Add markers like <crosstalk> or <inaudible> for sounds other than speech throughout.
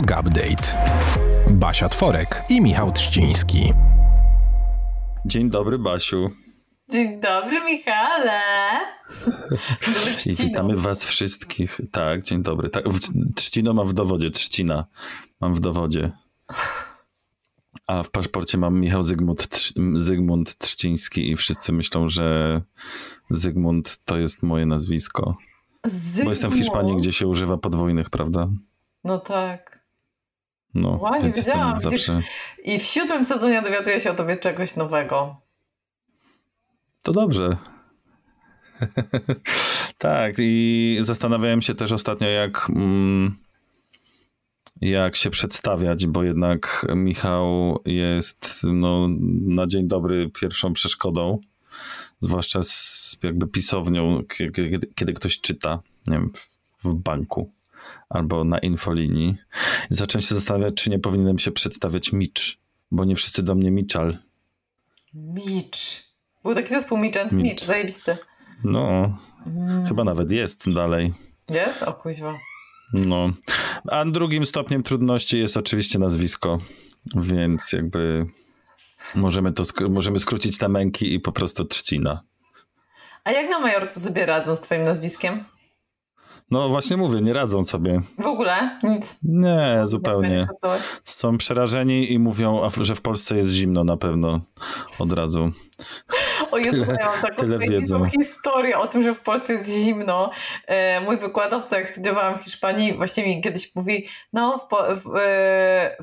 Yoga Update. Basia Tworek i Michał Trzciński. Dzień dobry, Basiu. Dzień dobry, Michale. I witamy was wszystkich. Tak, dzień dobry. Tak, trzcino mam w dowodzie, trzcina mam w dowodzie. A w paszporcie mam Michał Zygmunt, Zygmunt Trzciński i wszyscy myślą, że Zygmunt to jest moje nazwisko. Zygmunt. Bo jestem w Hiszpanii, gdzie się używa podwójnych, prawda? No tak. No, wiedziałam. Zawsze... I w siódmym sezonie dowiaduję się o tobie czegoś nowego. To dobrze. <laughs> tak, i zastanawiałem się też ostatnio, jak, mm, jak się przedstawiać, bo jednak Michał jest no, na dzień dobry pierwszą przeszkodą, zwłaszcza z jakby pisownią, kiedy, kiedy ktoś czyta nie wiem, w banku albo na infolinii. I zacząłem się zastanawiać, czy nie powinienem się przedstawiać Mitch, bo nie wszyscy do mnie Mitchell. Mitch. Był taki zespół Mitch and Mitch, Mitch zajebisty. No, mm. chyba nawet jest dalej. Jest? O kuźwa. No, a drugim stopniem trudności jest oczywiście nazwisko, więc jakby możemy to możemy skrócić te męki i po prostu trzcina. A jak na Majorce sobie radzą z twoim nazwiskiem? No właśnie mówię, nie radzą sobie. W ogóle? Nic. Nie, zupełnie. Są przerażeni i mówią, że w Polsce jest zimno na pewno od razu. O Jezu, tyle, ja mam taką wiedzą. historię o tym, że w Polsce jest zimno. E, mój wykładowca, jak studiowałam w Hiszpanii, właśnie mi kiedyś mówi, no w, w, w, e,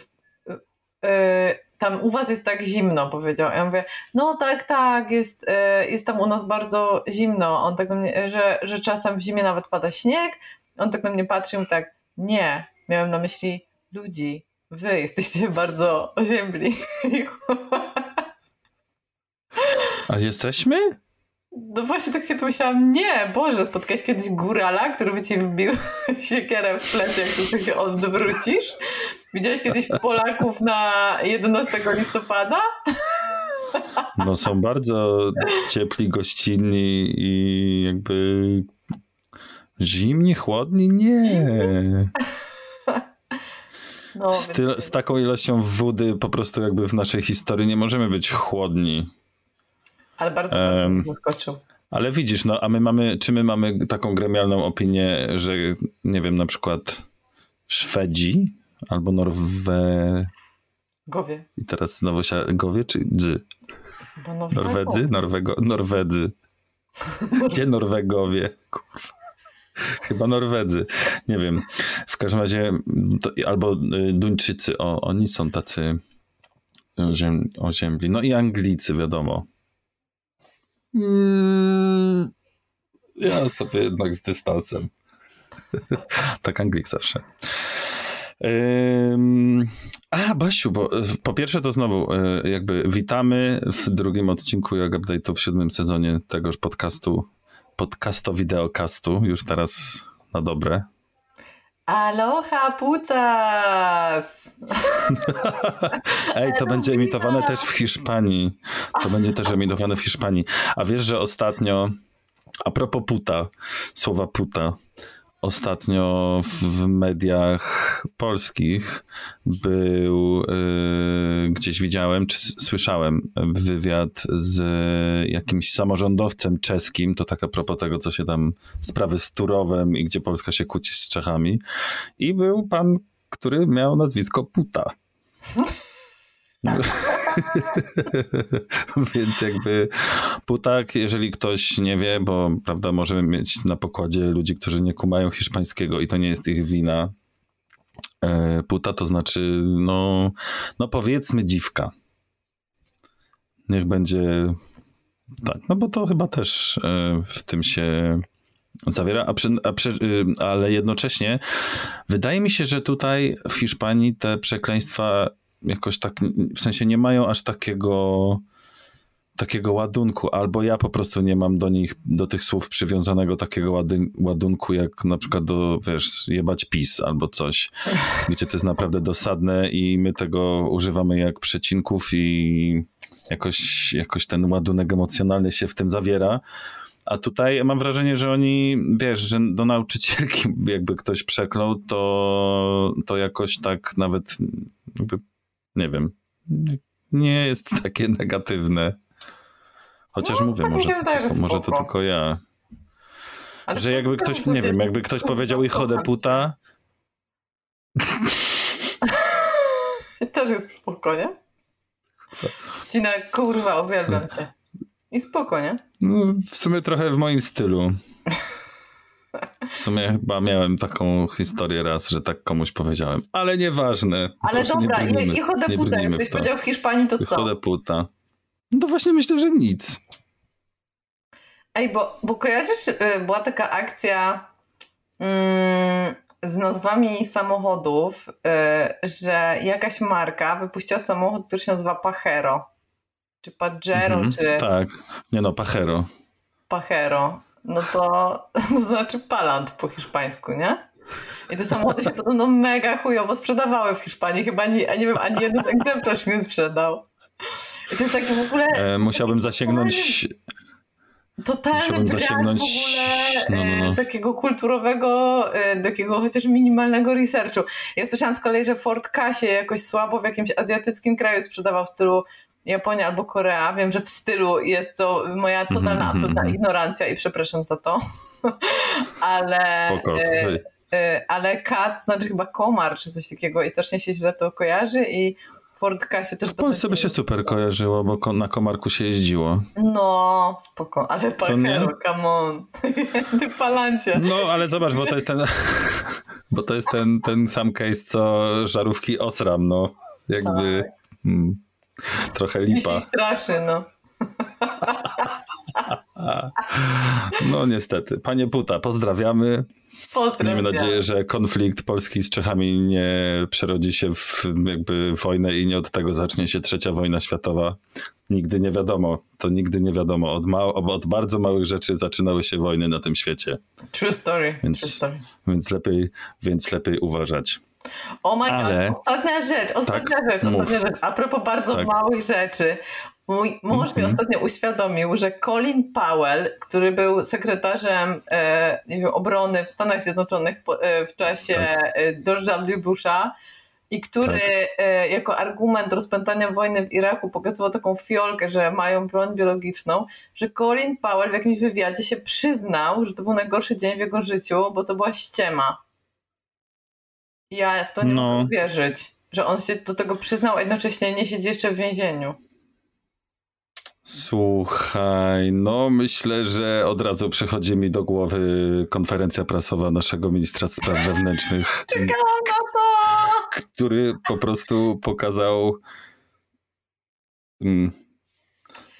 e, tam u was jest tak zimno, powiedział. Ja mówię, no tak, tak, jest, jest tam u nas bardzo zimno. On tak mnie, że, że czasem w zimie nawet pada śnieg. On tak na mnie patrzy i mówi tak, nie, miałem na myśli ludzi. Wy jesteście <laughs> bardzo oziębli. A jesteśmy? No właśnie tak sobie pomyślałam, nie, Boże, spotkałeś kiedyś górala, który by ci wbił <laughs> siekierę w plecie, jak tylko się odwrócisz? Widziałeś kiedyś Polaków na 11 listopada? No są bardzo ciepli, gościnni i jakby zimni, chłodni? Nie. No, z, ty, z taką ilością wody po prostu jakby w naszej historii nie możemy być chłodni. Ale bardzo um, zaskoczył. Ale widzisz, no a my mamy, czy my mamy taką gremialną opinię, że nie wiem, na przykład Szwedzi albo Norwe... Gowie. I teraz znowu się... Gowie czy dzy? Norwedzy? Norwego... Norwedzy. <laughs> Gdzie Norwegowie? Kurwa. Chyba Norwedzy. Nie wiem. W każdym razie to, albo y, Duńczycy. O, oni są tacy oziębli. No i Anglicy, wiadomo. Mm, ja sobie jednak z dystansem. <laughs> tak Anglik zawsze. A, Basiu, bo po pierwsze to znowu e, jakby witamy w drugim odcinku Jak Update'u w siódmym sezonie tegoż podcastu, podcasto wideokastu, już teraz na dobre. Aloha putas! <laughs> Ej, to będzie emitowane też w Hiszpanii. To będzie też emitowane w Hiszpanii. A wiesz, że ostatnio, a propos puta, słowa puta, ostatnio w mediach polskich był, yy, gdzieś widziałem, czy słyszałem wywiad z jakimś samorządowcem czeskim, to tak a propos tego, co się tam, sprawy z Turowem i gdzie Polska się kłóci z Czechami. I był pan, który miał nazwisko Puta. <laughs> <laughs> Więc jakby putak, jeżeli ktoś nie wie, bo prawda, możemy mieć na pokładzie ludzi, którzy nie kumają hiszpańskiego i to nie jest ich wina. E, puta to znaczy, no, no powiedzmy dziwka. Niech będzie tak, no bo to chyba też e, w tym się zawiera, a przy, a przy, y, ale jednocześnie wydaje mi się, że tutaj w Hiszpanii te przekleństwa jakoś tak, w sensie nie mają aż takiego takiego ładunku, albo ja po prostu nie mam do nich, do tych słów przywiązanego takiego ładunku, jak na przykład do, wiesz, jebać pis albo coś, gdzie to jest naprawdę dosadne i my tego używamy jak przecinków i jakoś, jakoś ten ładunek emocjonalny się w tym zawiera. A tutaj mam wrażenie, że oni, wiesz, że do nauczycielki <laughs> jakby ktoś przeklął, to, to jakoś tak nawet, nie wiem, nie jest takie <laughs> negatywne. Chociaż no, mówię, tak może, wydaje, to, może to tylko ja. Ale że jakby ktoś, nie wiem, jakby ktoś powiedział i chodę puta. <laughs> Też jest spoko, nie? Ścina, kurwa, uwielbiam cię. I spoko, nie? No, w sumie trochę w moim stylu. <laughs> W sumie chyba miałem taką historię raz, że tak komuś powiedziałem, ale nieważne. Ale dobra, nie i chodę puta. Jakbyś powiedział w Hiszpanii, to co? Chodę puta. No to właśnie myślę, że nic. Ej, bo, bo kojarzysz, y, była taka akcja mm, z nazwami samochodów, y, że jakaś marka wypuściła samochód, który się nazywa Pajero. Czy Pajero, mhm, czy... Tak, nie no, Pajero. Pajero. No to, <laughs> to znaczy palant po hiszpańsku, nie? I te samochody się podobno mega chujowo sprzedawały w Hiszpanii. Chyba nie, nie wiem, ani jeden egzemplarz nie sprzedał. I to jest takie w ogóle... E, musiałbym zasięgnąć totalny brak zasięgnąć... w ogóle no, no, no. Takiego kulturowego, e, takiego chociaż minimalnego researchu. Ja słyszałam z kolei, że Ford Ka się jakoś słabo w jakimś azjatyckim kraju sprzedawał w stylu Japonia albo Korea. Wiem, że w stylu jest to moja totalna, mm -hmm, absolutna mm -hmm. ignorancja i przepraszam za to. <laughs> ale... Spoko, e, ale Kat, to znaczy chyba komar czy coś takiego i strasznie się źle to kojarzy i Fordka się też... W Polsce by się super kojarzyło, bo na komarku się jeździło. No, spoko, ale Pajero, come on. <laughs> Ty palancie. No, ale zobacz, bo to jest ten... <laughs> bo to jest ten, ten sam case, co żarówki Osram, no. Jakby... Tak. Mm, trochę lipa. Się straszy, no. <laughs> No niestety. Panie Puta, pozdrawiamy. Miejmy nadzieję, że konflikt Polski z Czechami nie przerodzi się w jakby wojnę i nie od tego zacznie się trzecia wojna światowa. Nigdy nie wiadomo. To nigdy nie wiadomo. Od, ma- od bardzo małych rzeczy zaczynały się wojny na tym świecie. True story. Więc, True story. więc, lepiej, więc lepiej uważać. O my Ale... God, ostatnia rzecz, ostatnia tak, rzecz, ostatnia rzecz. A propos bardzo tak. małych rzeczy. Mój mąż mm -hmm. mi mhm. ostatnio uświadomił, że Colin Powell, który był sekretarzem e, wiem, obrony w Stanach Zjednoczonych po, e, w czasie tak. E, George'a W. Busha i który tak. e, jako argument rozpętania wojny w Iraku pokazywał taką fiolkę, że mają broń biologiczną, że Colin Powell w jakimś wywiadzie się przyznał, że to był najgorszy dzień w jego życiu, bo to była ściema. Ja w to nie no. mogę wierzyć, że on się do tego przyznał, a jednocześnie nie siedzi jeszcze w więzieniu. Słuchaj, no myślę, że od razu przychodzi mi do głowy konferencja prasowa naszego ministra spraw wewnętrznych. <laughs> Czekałam na to! Który po prostu pokazał mm,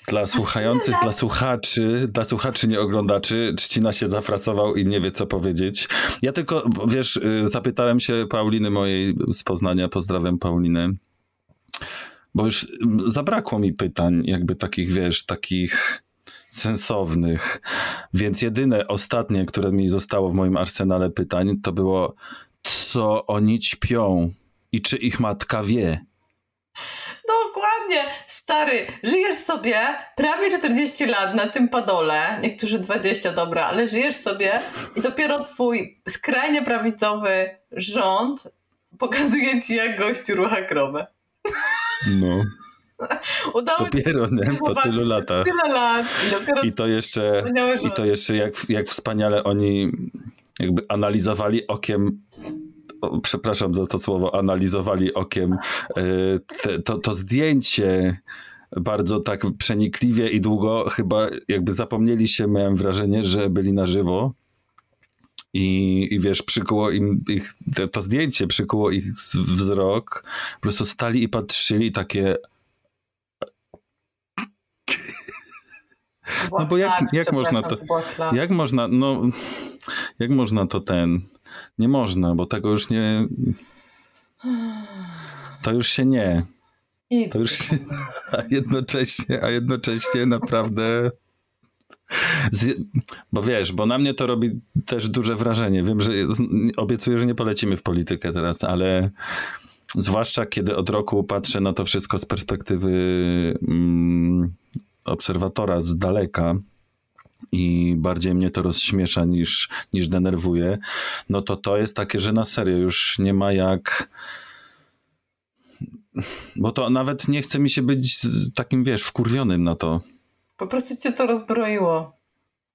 dla słuchających, dla słuchaczy, dla słuchaczy nie oglądaczy, Trzcina się zafrasował i nie wie co powiedzieć. Ja tylko, wiesz, y, zapytałem się Pauliny mojej z Poznania, pozdrawiam Paulinę bo już zabrakło mi pytań, jakby takich, wiesz, takich sensownych. Więc jedyne, ostatnie, które mi zostało w moim arsenale pytań, to było, co oni ćpią i czy ich matka wie. Dokładnie, stary, żyjesz sobie prawie 40 lat na tym padole, niektórzy 20, dobra, ale żyjesz sobie i dopiero twój skrajnie prawicowy rząd pokazuje ci, jak gościu rucha krowę. No. Udało Dopiero, nie? Po tylu latach. Tyle lat. I, I to jeszcze, i to jeszcze jak, jak wspaniale oni jakby analizowali okiem o, przepraszam za to słowo, analizowali okiem. E, te, to, to zdjęcie bardzo tak przenikliwie i długo chyba jakby zapomnieli się, miałem wrażenie, że byli na żywo. I, i wiesz, przykuło im ich, to, to zdjęcie przykuło ich wzrok, po prostu stali i patrzyli takie no bo jak, jak można to, jak można, no, jak można to ten, nie można, bo tego już nie, to już się nie, to już się, a jednocześnie, a jednocześnie naprawdę z, bo wiesz, bo na mnie to robi też duże wrażenie. Wiem, że obiecuję, że nie polecimy w politykę teraz, ale zwłaszcza kiedy od roku patrzę na to wszystko z perspektywy mm, obserwatora z daleka i bardziej mnie to rozśmiesza niż, niż denerwuje, no to to jest takie, że na serio już nie ma jak bo to nawet nie chce mi się być takim, wiesz, wkurwionym na to. Po prostu cię to rozbroiło.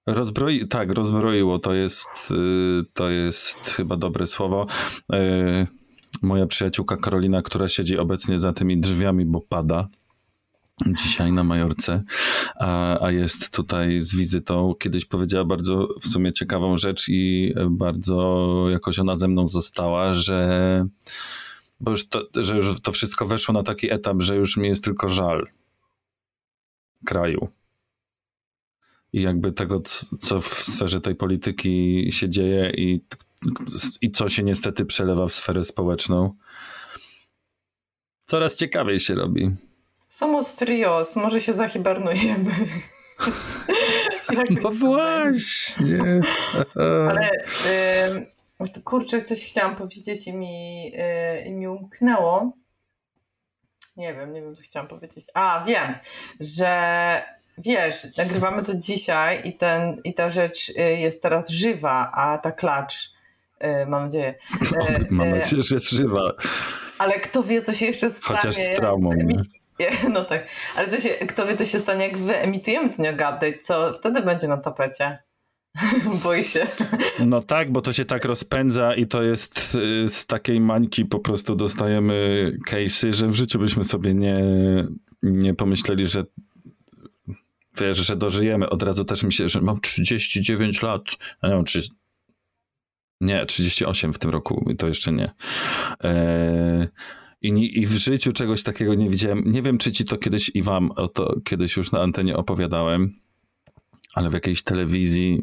Rozbroi, tak, rozbroiło. To jest, y, to jest chyba dobre słowo. Y, moja przyjaciółka Karolina, która siedzi obecnie za tymi drzwiami, bo pada dzisiaj na Majorce, a, a jest tutaj z wizytą. Kiedyś powiedziała bardzo w sumie ciekawą rzecz i bardzo jakoś ona ze mną została, że bo już to, że już to wszystko weszło na taki etap, że już mi jest tylko żal kraju. I jakby tego, co w sferze tej polityki się dzieje i, i co się niestety przelewa w sferę społeczną. Coraz ciekawiej się robi. Somos frios, może się zahibernujemy. <laughs> no właśnie. <laughs> Ale y, Kurczę, coś chciałam powiedzieć i mi, i mi umknęło. Nie wiem, nie wiem, co chciałam powiedzieć. A, wiem, że wiesz, nagrywamy to dzisiaj i, ten, i ta rzecz y, jest teraz żywa, a ta klacz, yy, mam nadzieję. <laughs> Mam nadzieję, że jest żywa. Ale kto wie, co się jeszcze stanie. Chociaż z traumą. No tak, ale co się, kto wie, co się stanie, jak wyemitujemy ten update, co wtedy będzie na tapecie. <laughs> Boi się. No tak, bo to się tak rozpędza i to jest y, z takiej mańki po prostu dostajemy case'y, że w życiu byśmy sobie nie, nie pomyśleli, że wiesz, że dożyjemy. Od razu też mi się, że mam 39 lat. Ja nie mam 30... Nie, 38 w tym roku, to jeszcze nie. Eee, i, I w życiu czegoś takiego nie widziałem. Nie wiem, czy ci to kiedyś i wam o to kiedyś już na antenie opowiadałem, ale w jakiejś telewizji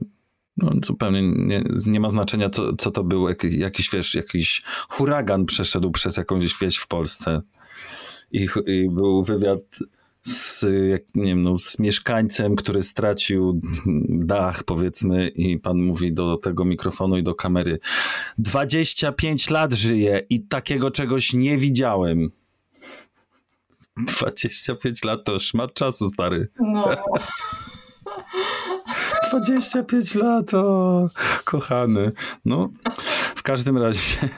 no, zupełnie nie, nie ma znaczenia, co, co to był. Jak, jakiś, wiesz, jakiś huragan przeszedł przez jakąś wieś w Polsce. I, i był wywiad z, jak, nie wiem, no, z mieszkańcem, który stracił dach, powiedzmy, i pan mówi do tego mikrofonu i do kamery: 25 lat żyję i takiego czegoś nie widziałem. 25 lat to szmat czasu, stary. No. <laughs> 25 lat, o, kochany. No, w każdym razie.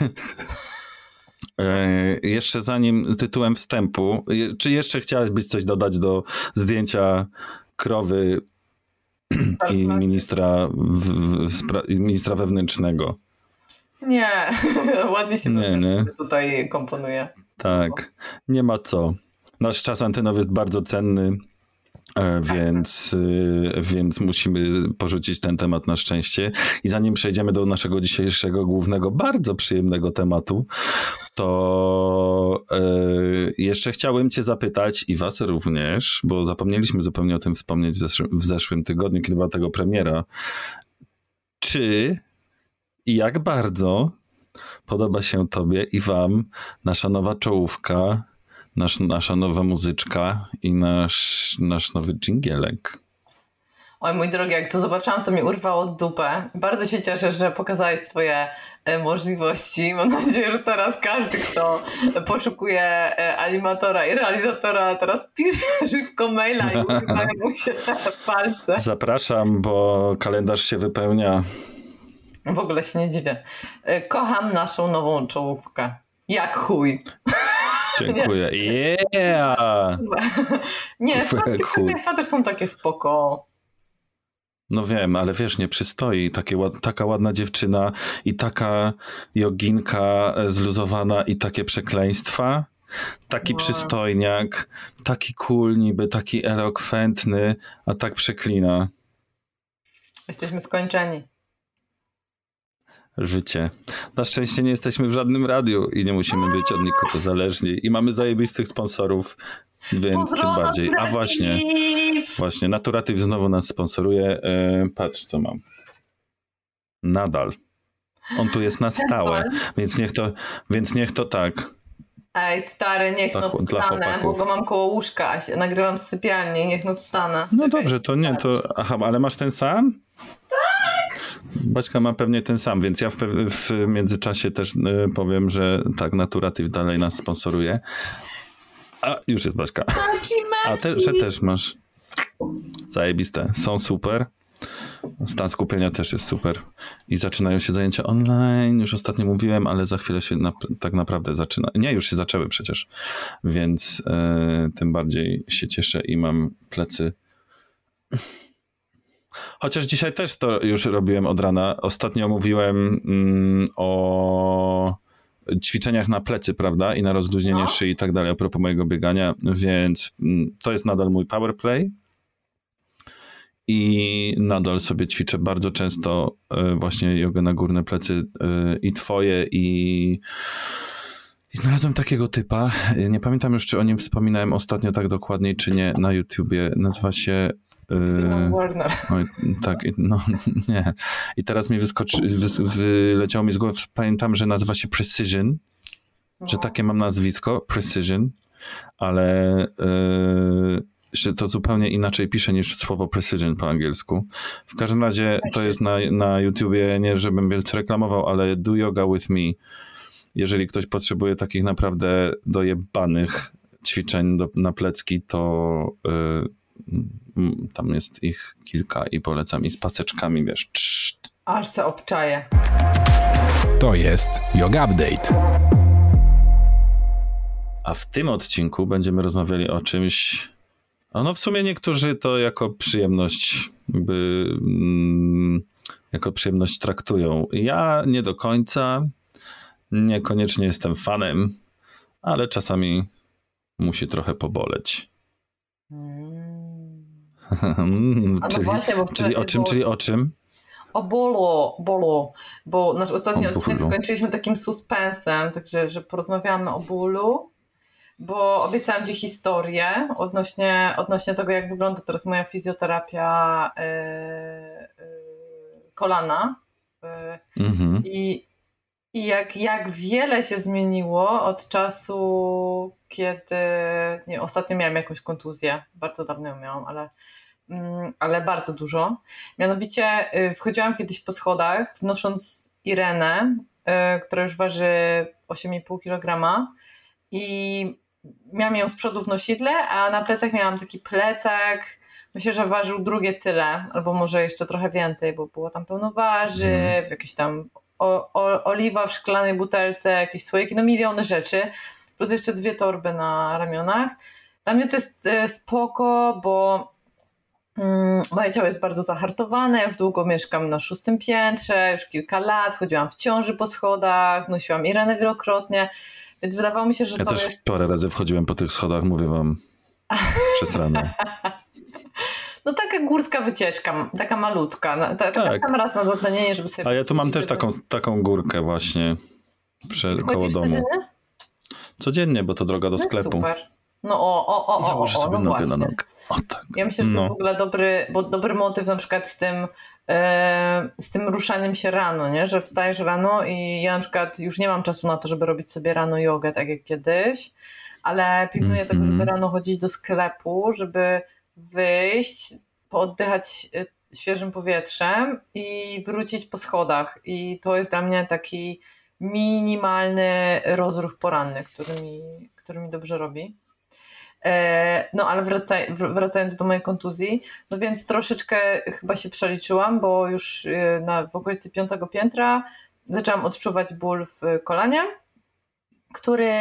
E, jeszcze zanim tytułem wstępu, czy jeszcze chciałeś być coś dodać do zdjęcia krowy i ministra, w, w, ministra wewnętrznego? Nie, <laughs> ładnie się nie, nie. tutaj komponuje. Tak, nie ma co. Nasz czas antenowy jest bardzo cenny. E, więc, e, więc musimy porzucić ten temat na szczęście. I zanim przejdziemy do naszego dzisiejszego głównego, bardzo przyjemnego tematu, to e, jeszcze chciałem Cię zapytać i Was również, bo zapomnieliśmy zupełnie o tym wspomnieć w w zeszłym tygodniu, kiedy była tego premiera. Czy i jak bardzo podoba się Tobie i Wam nasza nowa czołówka nasz, nasza nowa muzyczka i nasz, nasz nowy dżingielek. Oj, mój drogi, jak to zobaczyłam, to mi urwało dupę. Bardzo się cieszę, że pokazałeś swoje e, możliwości. Mam nadzieję, że teraz każdy, kto poszukuje e, animatora i realizatora, teraz pisze <laughs> szybko maila i urywają mu się palce. Zapraszam, bo kalendarz się wypełnia. W ogóle się nie dziwię. E, kocham naszą nową czołówkę. Jak chuj. Dziękuję. Yeah! Nie, sweter są takie spoko. No wiem, ale wiesz, nie przystoi. Takie, taka ładna dziewczyna i taka joginka e, zluzowana i takie przekleństwa. Taki no. przystojniak, taki cool niby, taki elokwentny, a tak przeklina. Jesteśmy skończeni życie. Na szczęście nie jesteśmy w żadnym radiu i nie musimy być od nikogo zależni. I mamy zajebistych sponsorów, więc tym bardziej. A właśnie, właśnie, Naturatyw znowu nas sponsoruje. E, patrz, co mam. Nadal. On tu jest na stałe, więc niech to, więc niech to tak. Ej, stary, niech no wstanę, bo go mam koło łóżka, nagrywam z sypialni, niech no wstanę. No dobrze, to nie, to, aha, ale masz ten sam? Baśka ma pewnie ten sam, więc ja w, w międzyczasie też y, powiem, że tak, Naturatyw dalej nas sponsoruje. A, już jest Baśka. A te, że też masz. Zajebiste. Są super. Stan skupienia też jest super. I zaczynają się zajęcia online, już ostatnio mówiłem, ale za chwilę się na, tak naprawdę zaczyna. Nie, już się zaczęły przecież, więc e, tym bardziej się cieszę i mam plecy. Chociaż dzisiaj też to już robiłem od rana. Ostatnio mówiłem mm, o ćwiczeniach na plecy, prawda? I na rozluźnienie no. szyi i tak dalej, a propos mojego biegania, więc mm, to jest nadal mój power play i nadal sobie ćwiczę bardzo często e, właśnie jogę na górne plecy e, i twoje i i znalazłem takiego typa, nie pamiętam już, czy o nim wspominałem ostatnio tak dokładnie, czy nie, na YouTubie. Nazywa się... Yy, Warner. Oj, tak, no <laughs> nie. I teraz mi wyskoczy, wy, wyleciało mi z głowy, pamiętam, że nazywa się Precision, no. że takie mam nazwisko, Precision, ale yy, się to zupełnie inaczej pisze niż słowo precision po angielsku. W każdym razie to jest na, na YouTubie, nie żebym wielce reklamował, ale do yoga with me. Jeżeli ktoś potrzebuje takich naprawdę dojebanych ćwiczeń do, na plecki, to y, tam jest ich kilka i polecam i z paseczkami, wiesz. Czt. Aż se obczaję. To jest Yoga Update. A w tym odcinku będziemy rozmawiali o czymś, no w sumie niektórzy to jako przyjemność by, mm, jako przyjemność traktują. Ja nie do końca, niekoniecznie jestem fanem, ale czasami musi trochę poboleć. Mm. <laughs> no czyli, właśnie, czyli o czym, było... czyli o czym? O bolo, bolo, bo nasz ostatni odcinek skończyliśmy takim suspensem, także że porozmawiamy o bólu bo obiecałam Ci historię odnośnie, odnośnie tego, jak wygląda teraz moja fizjoterapia yy, yy, kolana. Yy, mhm. I, i jak, jak wiele się zmieniło od czasu, kiedy nie, ostatnio miałam jakąś kontuzję. Bardzo dawno ją miałam, ale, mm, ale bardzo dużo. Mianowicie wchodziłam kiedyś po schodach, wnosząc Irenę, która już waży 8,5 kg. I miałam ją z przodu w nosidle, a na plecach miałam taki plecak, myślę, że ważył drugie tyle, albo może jeszcze trochę więcej, bo było tam pełno warzyw, mm. jakieś tam o, o, oliwa w szklanej butelce, jakieś słoiki, no miliony rzeczy, plus jeszcze dwie torby na ramionach. Dla mnie to jest e, spoko, bo mm, moje ciało jest bardzo zahartowane, ja już długo mieszkam na szóstym piętrze, już kilka lat, chodziłam w ciąży po schodach, nosiłam Irenę wielokrotnie, więc wydawało mi się, że ja to też jest... parę razy wchodziłem po tych schodach, mówię wam, przez rano. <laughs> No taka górska wycieczka, taka malutka. Ta, tak. Taka sam raz na dotlenienie, żeby sobie... A ja tu mam też taką, taką górkę właśnie przed, koło domu. Codziennie? codziennie, bo to droga do no sklepu. Super. No o, o, o, o, Założę o, sobie no nogę na nogę. O, tak. Ja myślę, że to no. w ogóle dobry, bo dobry motyw na przykład z tym z tym ruszaniem się rano, nie? że wstajesz rano i ja na przykład już nie mam czasu na to, żeby robić sobie rano jogę tak jak kiedyś, ale pilnuję mm -hmm. tego, żeby mhm. rano chodzić do sklepu, żeby wyjść, pooddychać y, świeżym powietrzem i wrócić po schodach. I to jest dla mnie taki minimalny rozruch poranny, który mi, który mi dobrze robi. E, no ale wracaj, wracając do mojej kontuzji, no więc troszeczkę chyba się przeliczyłam, bo już e, na, w okolicy piątego piętra zaczęłam odczuwać ból w kolanie, który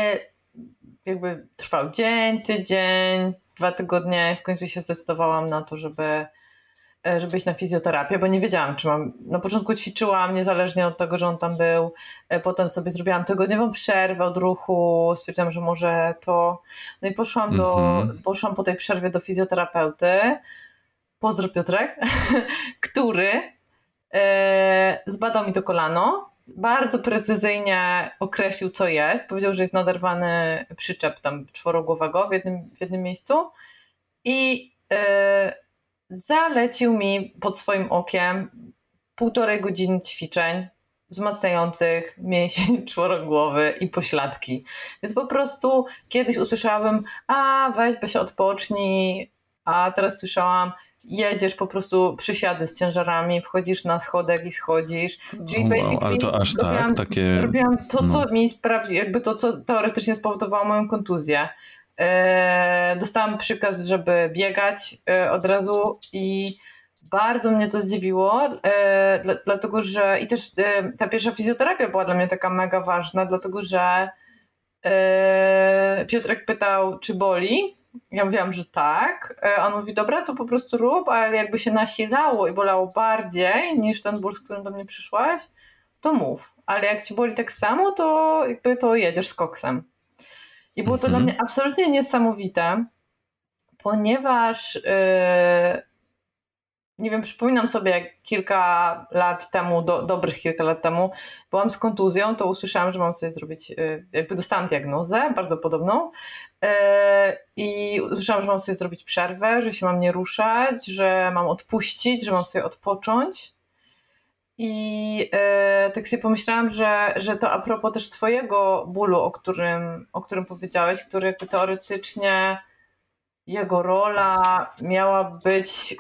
jakby trwał dzień, tydzień, dwa tygodnie. W końcu się zdecydowałam na to, żeby E, żeby iść na fizjoterapię, bo nie wiedziałam, czy mam. Na początku ćwiczyłam niezależnie od tego, że on tam był. E, potem sobie zrobiłam tygodniową przerwę od ruchu. Stwierdziłam, że może to. No i poszłam, do, mm-hmm. poszłam po tej przerwie do fizjoterapeuty. Pozdro Piotrek, <laughs> który e, zbadał mi to kolano. Bardzo precyzyjnie określił, co jest. Powiedział, że jest naderwany przyczep tam czworogłowego w jednym, w jednym miejscu. I zalecił mi pod swoim okiem półtorej godziny ćwiczeń wzmacniających mięsień <laughs> czworogłowy i pośladki. Więc po prostu kiedyś usłyszałam, a weź się odpocznij, a teraz słyszałam, jedziesz po prostu przysiady z ciężarami, wchodzisz na schodek i schodzisz. Czyli wow, basically ale to aż tak, robiłam, tak, takie... robiłam to, co no. mi sprawi, jakby to, co teoretycznie spowodowało moją kontuzję. E, dostałam przykaz, żeby biegać e, od razu i bardzo mnie to zdziwiło, e, dla, dlatego że i też e, ta pierwsza fizjoterapia była dla mnie taka mega ważna, dlatego że e, Piotrek pytał, czy boli. Ja mówiłam, że tak. E, on mówi, dobra, to po prostu rób, ale jakby się nasilało i bolało bardziej niż ten ból, z którym do mnie przyszłaś, to mów. Ale jak ci boli tak samo, to jakby to jedziesz z koksem. I było to mhm. dla mnie absolutnie niesamowite, ponieważ yy, nie wiem, przypominam sobie, jak kilka lat temu, do, dobrych kilka lat temu, byłam z kontuzją, to usłyszałam, że mam sobie zrobić, yy, jakby dostałam diagnozę, bardzo podobną, i usłyszałam, że mam sobie zrobić przerwę, że się mam nie ruszać, że mam odpuścić, że mam sobie odpocząć. I e, tak sobie pomyślałam, że, że to a propos też twojego bólu, o którym, o którym powiedziałeś, który jakby teoretycznie jego rola miała być,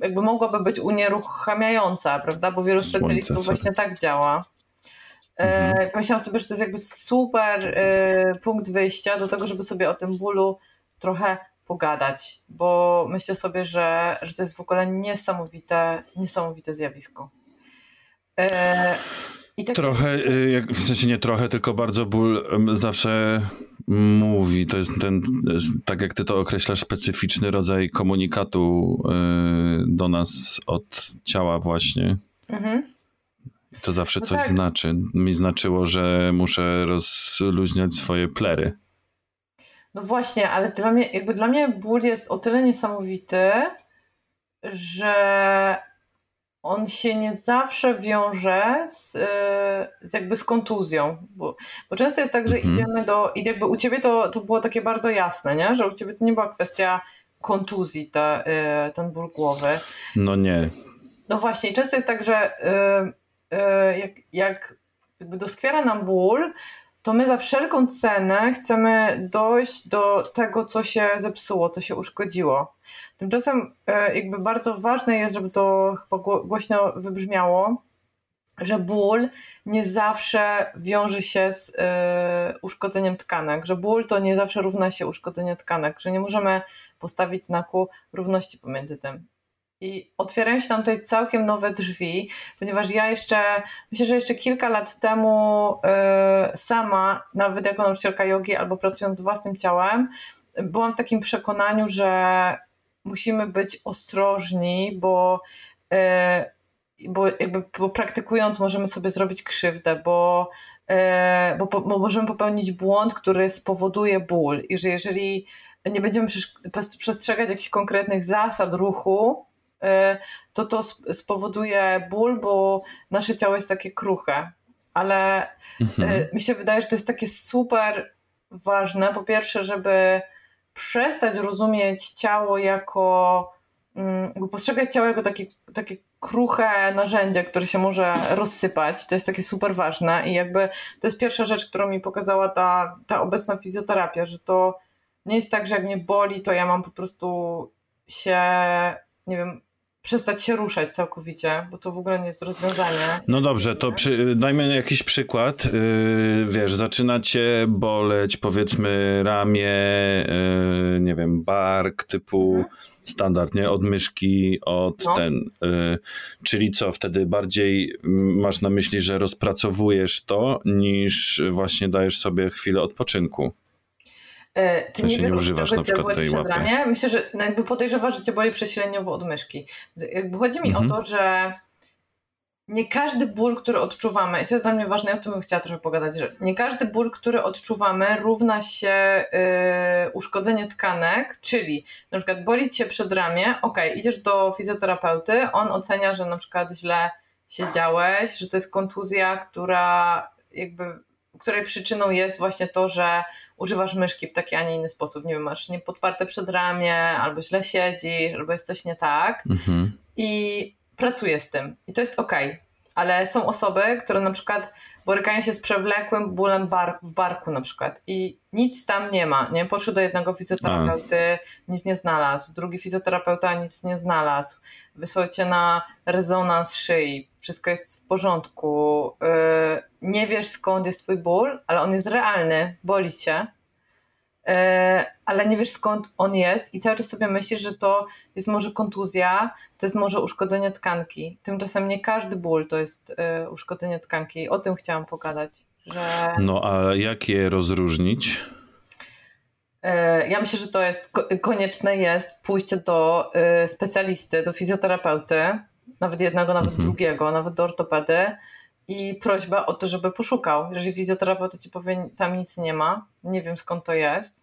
jakby mogłaby być unieruchamiająca, prawda? Bo wielu specjalistów właśnie tak działa. E, mhm. Pomyślałam sobie, że to jest jakby super e, punkt wyjścia do tego, żeby sobie o tym bólu trochę pogadać, bo myślę sobie, że, że to jest w ogóle niesamowite, niesamowite zjawisko. E, tak... Trochę, w sensie nie trochę, tylko bardzo ból zawsze mówi. To jest ten, tak jak ty to określasz, specyficzny rodzaj komunikatu do nas od ciała właśnie. Mhm. To zawsze no coś tak. znaczy. Mi znaczyło, że muszę rozluźniać swoje plery. No właśnie, ale dla mnie, jakby dla mnie ból jest o tyle niesamowity, że on się nie zawsze wiąże z, z jakby z kontuzją, bo, bo, często jest tak, że mhm. idziemy do, i jakby u ciebie to, to było takie bardzo jasne, nie? że u ciebie to nie była kwestia kontuzji, ta, y, ten ból głowy. No nie. No właśnie, często jest tak, że y, y, jak, jak jakby doskwiera nam ból, to my za wszelką cenę chcemy dojść do tego, co się zepsuło, co się uszkodziło. Tymczasem e, jakby bardzo ważne jest, żeby to chyba głośno wybrzmiało, że ból nie zawsze wiąże się z e, uszkodzeniem tkanek, że ból to nie zawsze równa się uszkodzenie tkanek, że nie możemy postawić znaku równości pomiędzy tym. I otwierają się tam tutaj całkiem nowe drzwi, ponieważ ja jeszcze, myślę, że jeszcze kilka lat temu yy, sama, nawet jako nauczycielka jogi albo pracując z własnym ciałem, byłam w takim przekonaniu, że musimy być ostrożni, bo, yy, bo jakby bo praktykując możemy sobie zrobić krzywdę, bo, yy, bo, bo możemy popełnić błąd, który spowoduje ból. I że jeżeli nie będziemy przestrzegać jakichś konkretnych zasad ruchu, to to spowoduje ból, bo nasze ciało jest takie kruche. Ale mhm. Y, mi się wydaje, że to jest takie super ważne. Po pierwsze, żeby przestać rozumieć ciało jako, mm, postrzegać ciało jako takie, takie kruche narzędzie, które się może rozsypać. To jest takie super ważne i jakby to jest pierwsza rzecz, którą mi pokazała ta, ta obecna fizjoterapia, że to nie jest tak, że jak mnie boli, to ja mam po prostu się, nie wiem, przestać się ruszać całkowicie, bo to w ogóle nie jest rozwiązanie. No dobrze, to przy, dajmy jakiś przykład. Yy, wiesz, zaczyna cię boleć powiedzmy ramię, yy, nie wiem, bark typu mhm. standard, nie? Od myszki, od no. ten. Yy, czyli co, wtedy bardziej masz na myśli, że rozpracowujesz to, niż właśnie dajesz sobie chwilę odpoczynku. E, ty nie, nie używasz na przykład tej łapy. Myślę, że no jakby podejrzewasz, że cię boli prześleniowo od myszki. Jakby chodzi mi mhm. o to, że nie każdy ból, który odczuwamy, i to jest dla mnie ważne, o tym bym chciała trochę pogadać, że nie każdy ból, który odczuwamy, równa się yy, uszkodzenie tkanek, czyli na przykład boli cię przed ramię, ok, idziesz do fizjoterapeuty, on ocenia, że na przykład źle siedziałeś, że to jest kontuzja, która jakby której przyczyną jest właśnie to, że używasz myszki w taki, a nie inny sposób. Nie wiem, masz niepodparte przedramię, albo źle siedzisz, albo jest coś nie tak. Mhm. I pracuję z tym. I to jest ok. Ale są osoby, które na przykład borykają się z przewlekłym bólem bar w barku na przykład i nic tam nie ma, nie? Poszły do jednego fizjoterapeuty, a. nic nie znalazł, drugi fizjoterapeuta nic nie znalazł, wysłał cię na rezonans szyi, wszystko jest w porządku, yy, nie wiesz skąd jest twój ból, ale on jest realny, boli cię, ale nie wiesz skąd on jest i cały czas sobie myślisz, że to jest może kontuzja, to jest może uszkodzenie tkanki. Tymczasem nie każdy ból to jest e, uszkodzenie tkanki. O tym chciałam pogadać. Że... No a jak je rozróżnić? E, ja myślę, że to jest konieczne jest pójście do specjalisty, do fizjoterapeuty, nawet jednego, nawet mhm. drugiego, nawet do ortopedy i prośba o to, żeby poszukał. Jeżeli fizjoterapeuta ci powie, tam nic nie ma, nie wiem skąd to jest,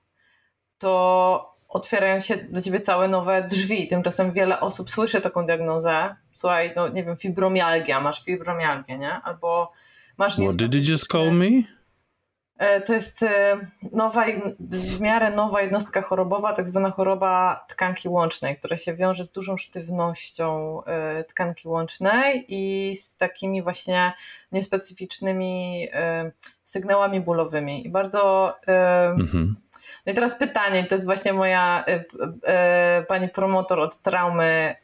to otwierają się dla ciebie całe nowe drzwi. Tymczasem wiele osób słyszy taką diagnozę. Słuchaj, no nie wiem, fibromialgia, masz fibromialgię, nie? Albo masz... What did you just call me? E, to jest e, nowa, w miarę nowa jednostka chorobowa, tak zwana choroba tkanki łącznej, która się wiąże z dużą sztywnością e, tkanki łącznej i z takimi właśnie niespecyficznymi sygnałami bólowymi. I bardzo. Mhm. No i teraz pytanie, to jest właśnie moja pani promotor od traumy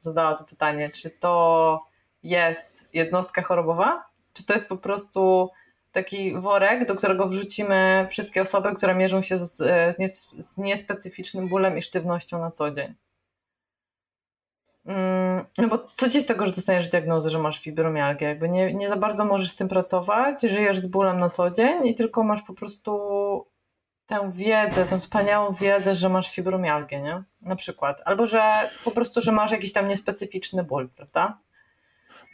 zadała to pytanie, czy to jest jednostka chorobowa, czy to jest po prostu taki worek, do którego wrzucimy wszystkie osoby, które mierzą się z, z, z niespecyficznym bólem i sztywnością na co dzień. Mm, no bo co ci z tego, że dostajesz diagnozę, że masz fibromialgię? Jakby nie, nie za bardzo możesz z tym pracować, żyjesz z bólem na co dzień i tylko masz po prostu tę wiedzę, tę wspaniałą wiedzę, że masz fibromialgię, nie? Na przykład. Albo że po prostu, że masz jakiś tam niespecyficzny ból, prawda?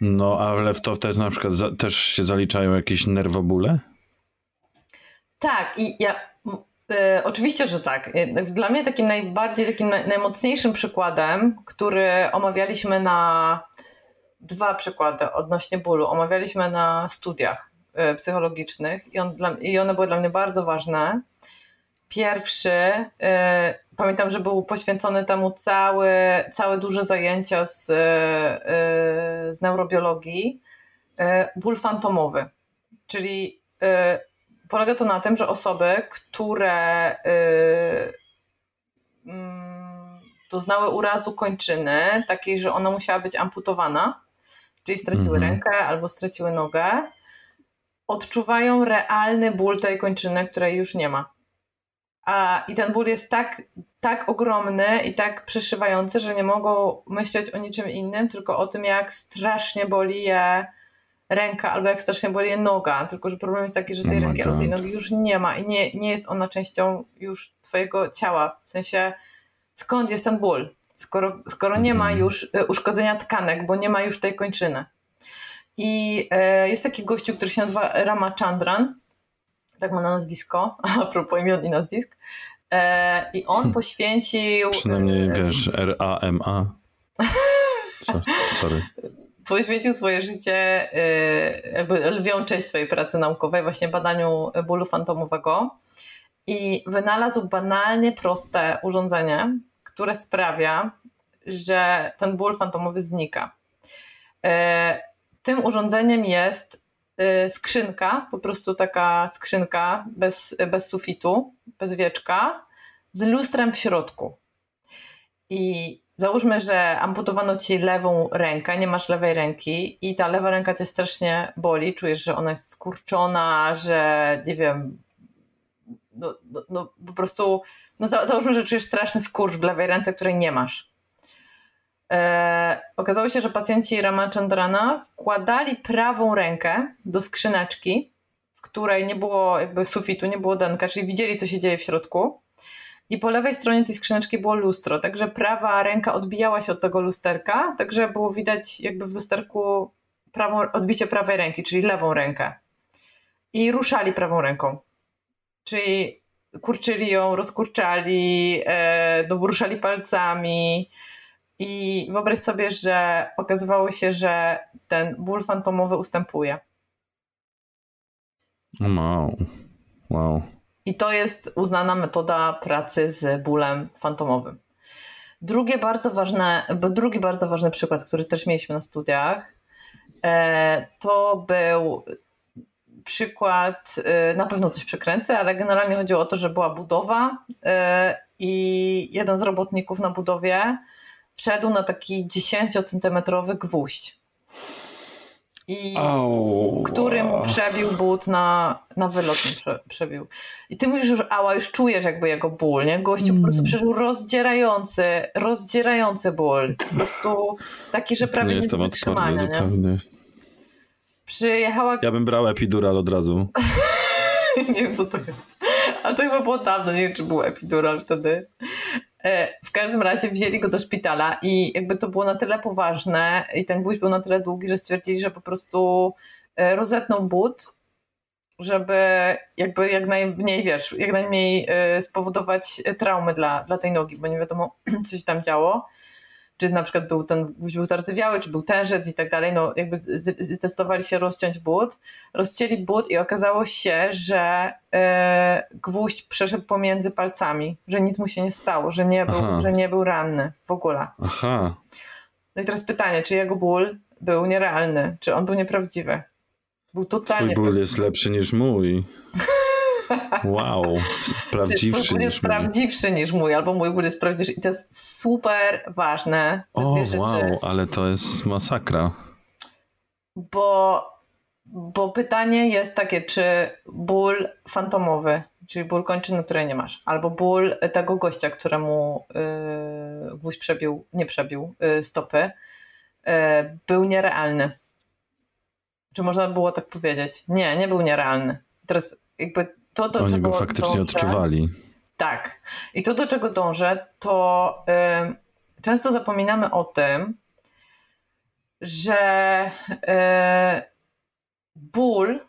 No, ale w to też na przykład za, też się zaliczają jakieś nerwobóle? Tak, i ja y, oczywiście, że tak. Y, dla mnie takim najbardziej, takim naj, najmocniejszym przykładem, który omawialiśmy na dwa przykłady odnośnie bólu, omawialiśmy na studiach y, psychologicznych i, on dla, i one były dla mnie bardzo ważne. Pierwszy, pamiętam, że był poświęcony temu cały, całe duże zajęcia z, e, z neurobiologii, e, ból fantomowy. Czyli e, polega to na tym, że osoby, które mm, doznały urazu kończyny, takiej, że ona musiała być amputowana, czyli straciły mhm. rękę albo straciły nogę, odczuwają realny ból tej kończyny, której już nie ma. A, I ten ból jest tak, tak ogromny i tak przeszywający, że nie mogą myśleć o niczym innym, tylko o tym, jak strasznie boli je ręka albo jak strasznie boli je noga. Tylko, że problem jest taki, że tej oh ręki albo tej nogi już nie ma i nie, nie jest ona częścią już twojego ciała. W sensie, skąd jest ten ból? Skoro, skoro nie ma mhm. już y, uszkodzenia tkanek, bo nie ma już tej kończyny. I e, jest taki gościu, który się nazywa Rama Chandran tak ma na nazwisko, <laughs> a propos imion i nazwisk. E, I on hmm. poświęcił. Przynajmniej wiesz, R-A-M-A. <laughs> Sorry. Poświęcił swoje życie, e, jakby lwią część swojej pracy naukowej, właśnie badaniu bólu fantomowego. I wynalazł banalnie proste urządzenie, które sprawia, że ten ból fantomowy znika. E, tym urządzeniem jest skrzynka, po prostu taka skrzynka bez, bez sufitu, bez wieczka, z lustrem w środku. I załóżmy, że amputowano ci lewą rękę, nie masz lewej ręki i ta lewa ręka cię strasznie boli, czujesz, że ona jest skurczona, że nie wiem, no, no, no po prostu, no załóżmy, że czujesz straszny skurcz w lewej ręce, której nie masz. E, okazało się, że pacjenci Ramachandrana wkładali prawą rękę do skrzyneczki, w której nie było jakby sufitu, nie było denka, czyli widzieli, co się dzieje w środku. I po lewej stronie tej skrzyneczki było lustro, także prawa ręka odbijała się od tego lusterka, także było widać jakby w lusterku prawą, odbicie prawej ręki, czyli lewą rękę. I ruszali prawą ręką. Czyli kurczyli ją, rozkurczali, e, ruszali palcami, i wyobraź sobie, że okazywało się, że ten ból fantomowy ustępuje. Wow. wow. I to jest uznana metoda pracy z bólem fantomowym. Drugie bardzo ważne, drugi bardzo ważny przykład, który też mieliśmy na studiach, e, to był przykład, e, na pewno coś przekręcę, ale generalnie chodziło o to, że była budowa e, i jeden z robotników na budowie wszedł na taki 10-centymetrowy gwóźdź. i który mu przebił but na, na wylot prze, przebił. I ty mówisz już, ała, już czujesz jakby jego ból, nie? Gościu mm. po prostu mm. przeżył rozdzierający, rozdzierający ból. Po prostu taki, że prawie nie, wytrzymania, nie? Zupełnie. Przyjechała... Ja bym brał epidural od razu. <laughs> nie wiem, co to jest. Ale to chyba było dawno, nie wiem, czy był epidural wtedy. E, w każdym razie wzięli go do szpitala i jakby to było na tyle poważne i ten gwóźdź był na tyle długi, że stwierdzili, że po prostu e, rozetną but, żeby jakby jak najmniej, wiesz, jak najmniej e, spowodować traumy dla, dla tej nogi, bo nie wiadomo, <clears throat> co się tam działo czy na przykład był ten gwóźdź był zardzewiały, czy był tężec i tak dalej, no jakby zdecydowali się rozciąć but, rozcięli but i okazało się, że e, gwóźdź przeszedł pomiędzy palcami, że nic mu się nie stało, że nie był, że nie był ranny w ogóle. Aha. No i teraz pytanie, czy jego ból był nierealny, czy on był nieprawdziwy? Był totalnie... Twój ból jest lepszy niż mój. <laughs> Wow, prawdziwszy niż jest mój. prawdziwszy niż mój, albo mój ból jest prawdziwszy i to jest super ważne. O, wow, ale to jest masakra. Bo, bo pytanie jest takie, czy ból fantomowy, czyli ból kończyny, której nie masz, albo ból tego gościa, któremu yy, gwóźdź przebił, nie przebił yy, stopy, yy, był nierealny. Czy można było tak powiedzieć? Nie, nie był nierealny. Teraz jakby to, do Oni czego go faktycznie dążę, odczuwali. Tak. I to, do czego dążę, to y, często zapominamy o tym, że y, ból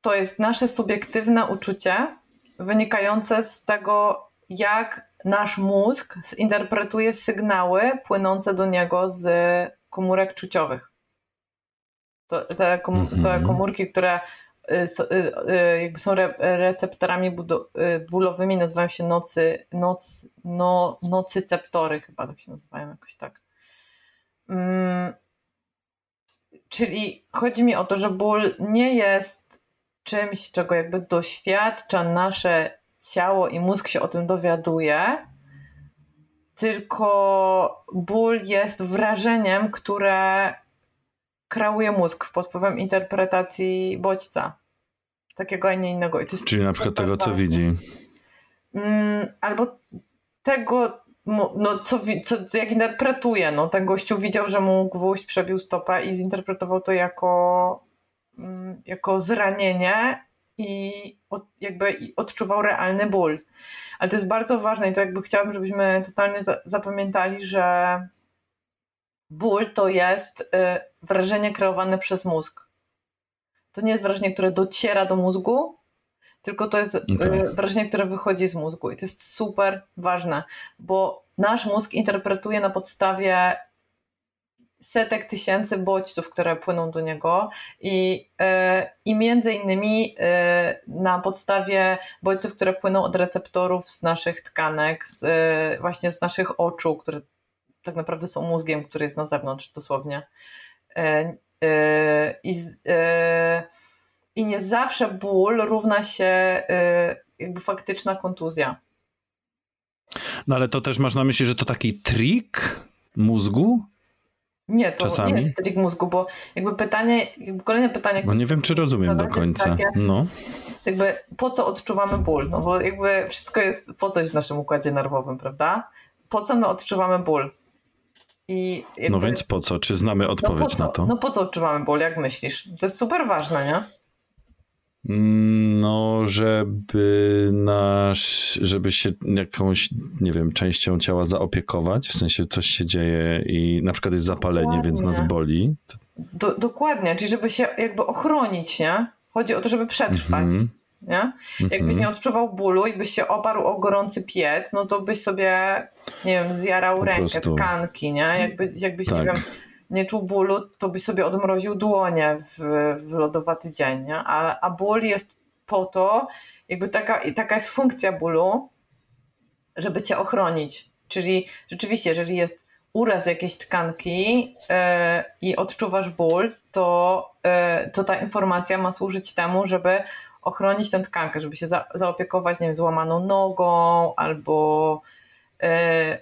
to jest nasze subiektywne uczucie wynikające z tego, jak nasz mózg zinterpretuje sygnały płynące do niego z komórek czuciowych. To, te, kom, te mhm. komórki, które jakby są receptorami bólowymi, nazywają się nocy, noc, no, nocyceptory, chyba tak się nazywają jakoś tak. Mm, czyli chodzi mi o to, że ból nie jest czymś, czego jakby doświadcza nasze ciało i mózg się o tym dowiaduje, tylko ból jest wrażeniem, które kreuje mózg pod wpływem interpretacji bodźca. Takiego, a nie innego. Czyli na przykład tego, co widzi. Mm, albo tego, no, co, co, jak interpretuje. No, ten gościu widział, że mu gwóźdź przebił stopę i zinterpretował to jako, mm, jako zranienie i od, jakby odczuwał realny ból. Ale to jest bardzo ważne i to jakby chciałabym, żebyśmy totalnie zapamiętali, że ból to jest y, wrażenie kreowane przez mózg. To nie jest wrażenie, które dociera do mózgu, tylko to jest okay. wrażenie, które wychodzi z mózgu. I to jest super ważne, bo nasz mózg interpretuje na podstawie setek tysięcy bodźców, które płyną do niego i, y, i między innymi na podstawie bodźców, które płyną od receptorów z naszych tkanek, z, właśnie z naszych oczu, które tak naprawdę są mózgiem, który jest na zewnątrz dosłownie. E, e, I, e, i nie zawsze ból równa się jakby faktyczna kontuzja. No ale to też masz na myśli, że to taki trik mózgu? Nie, to Czasami? nie jest trik mózgu, bo jakby pytanie, jakby kolejne pytanie... Bo nie wiem, czy rozumiem do końca. Takie, no. Jakby po co odczuwamy ból? No bo jakby wszystko jest po coś w naszym układzie nerwowym, prawda? Po co my odczuwamy ból? I jakby... No więc po co? Czy znamy no odpowiedź no na to? No po co odczuwamy ból, jak myślisz? To jest super ważne, nie? Mm, no, żeby nasz, żeby się jakąś, nie wiem, częścią ciała zaopiekować, w sensie coś się dzieje i na przykład jest zapalenie, dokładnie. więc nas boli. Do, dokładnie, czyli żeby się jakby ochronić, nie? Chodzi o to, żeby przetrwać. -hmm nie? Jakbyś nie mhm. odczuwał bólu i byś się oparł o gorący piec, no to byś sobie, nie wiem, zjarał po rękę, prostu. tkanki, nie? Jakby, jakbyś, tak. nie wiem, nie czuł bólu, to byś sobie odmroził dłonie w, w lodowaty dzień, nie? A, a ból jest po to, jakby taka, taka jest funkcja bólu, żeby cię ochronić. Czyli rzeczywiście, jeżeli jest uraz jakiejś tkanki yy, i odczuwasz ból, to, yy, to ta informacja ma służyć temu, żeby ochronić tę tkankę, żeby się za, zaopiekować, nie wiem, złamaną nogą albo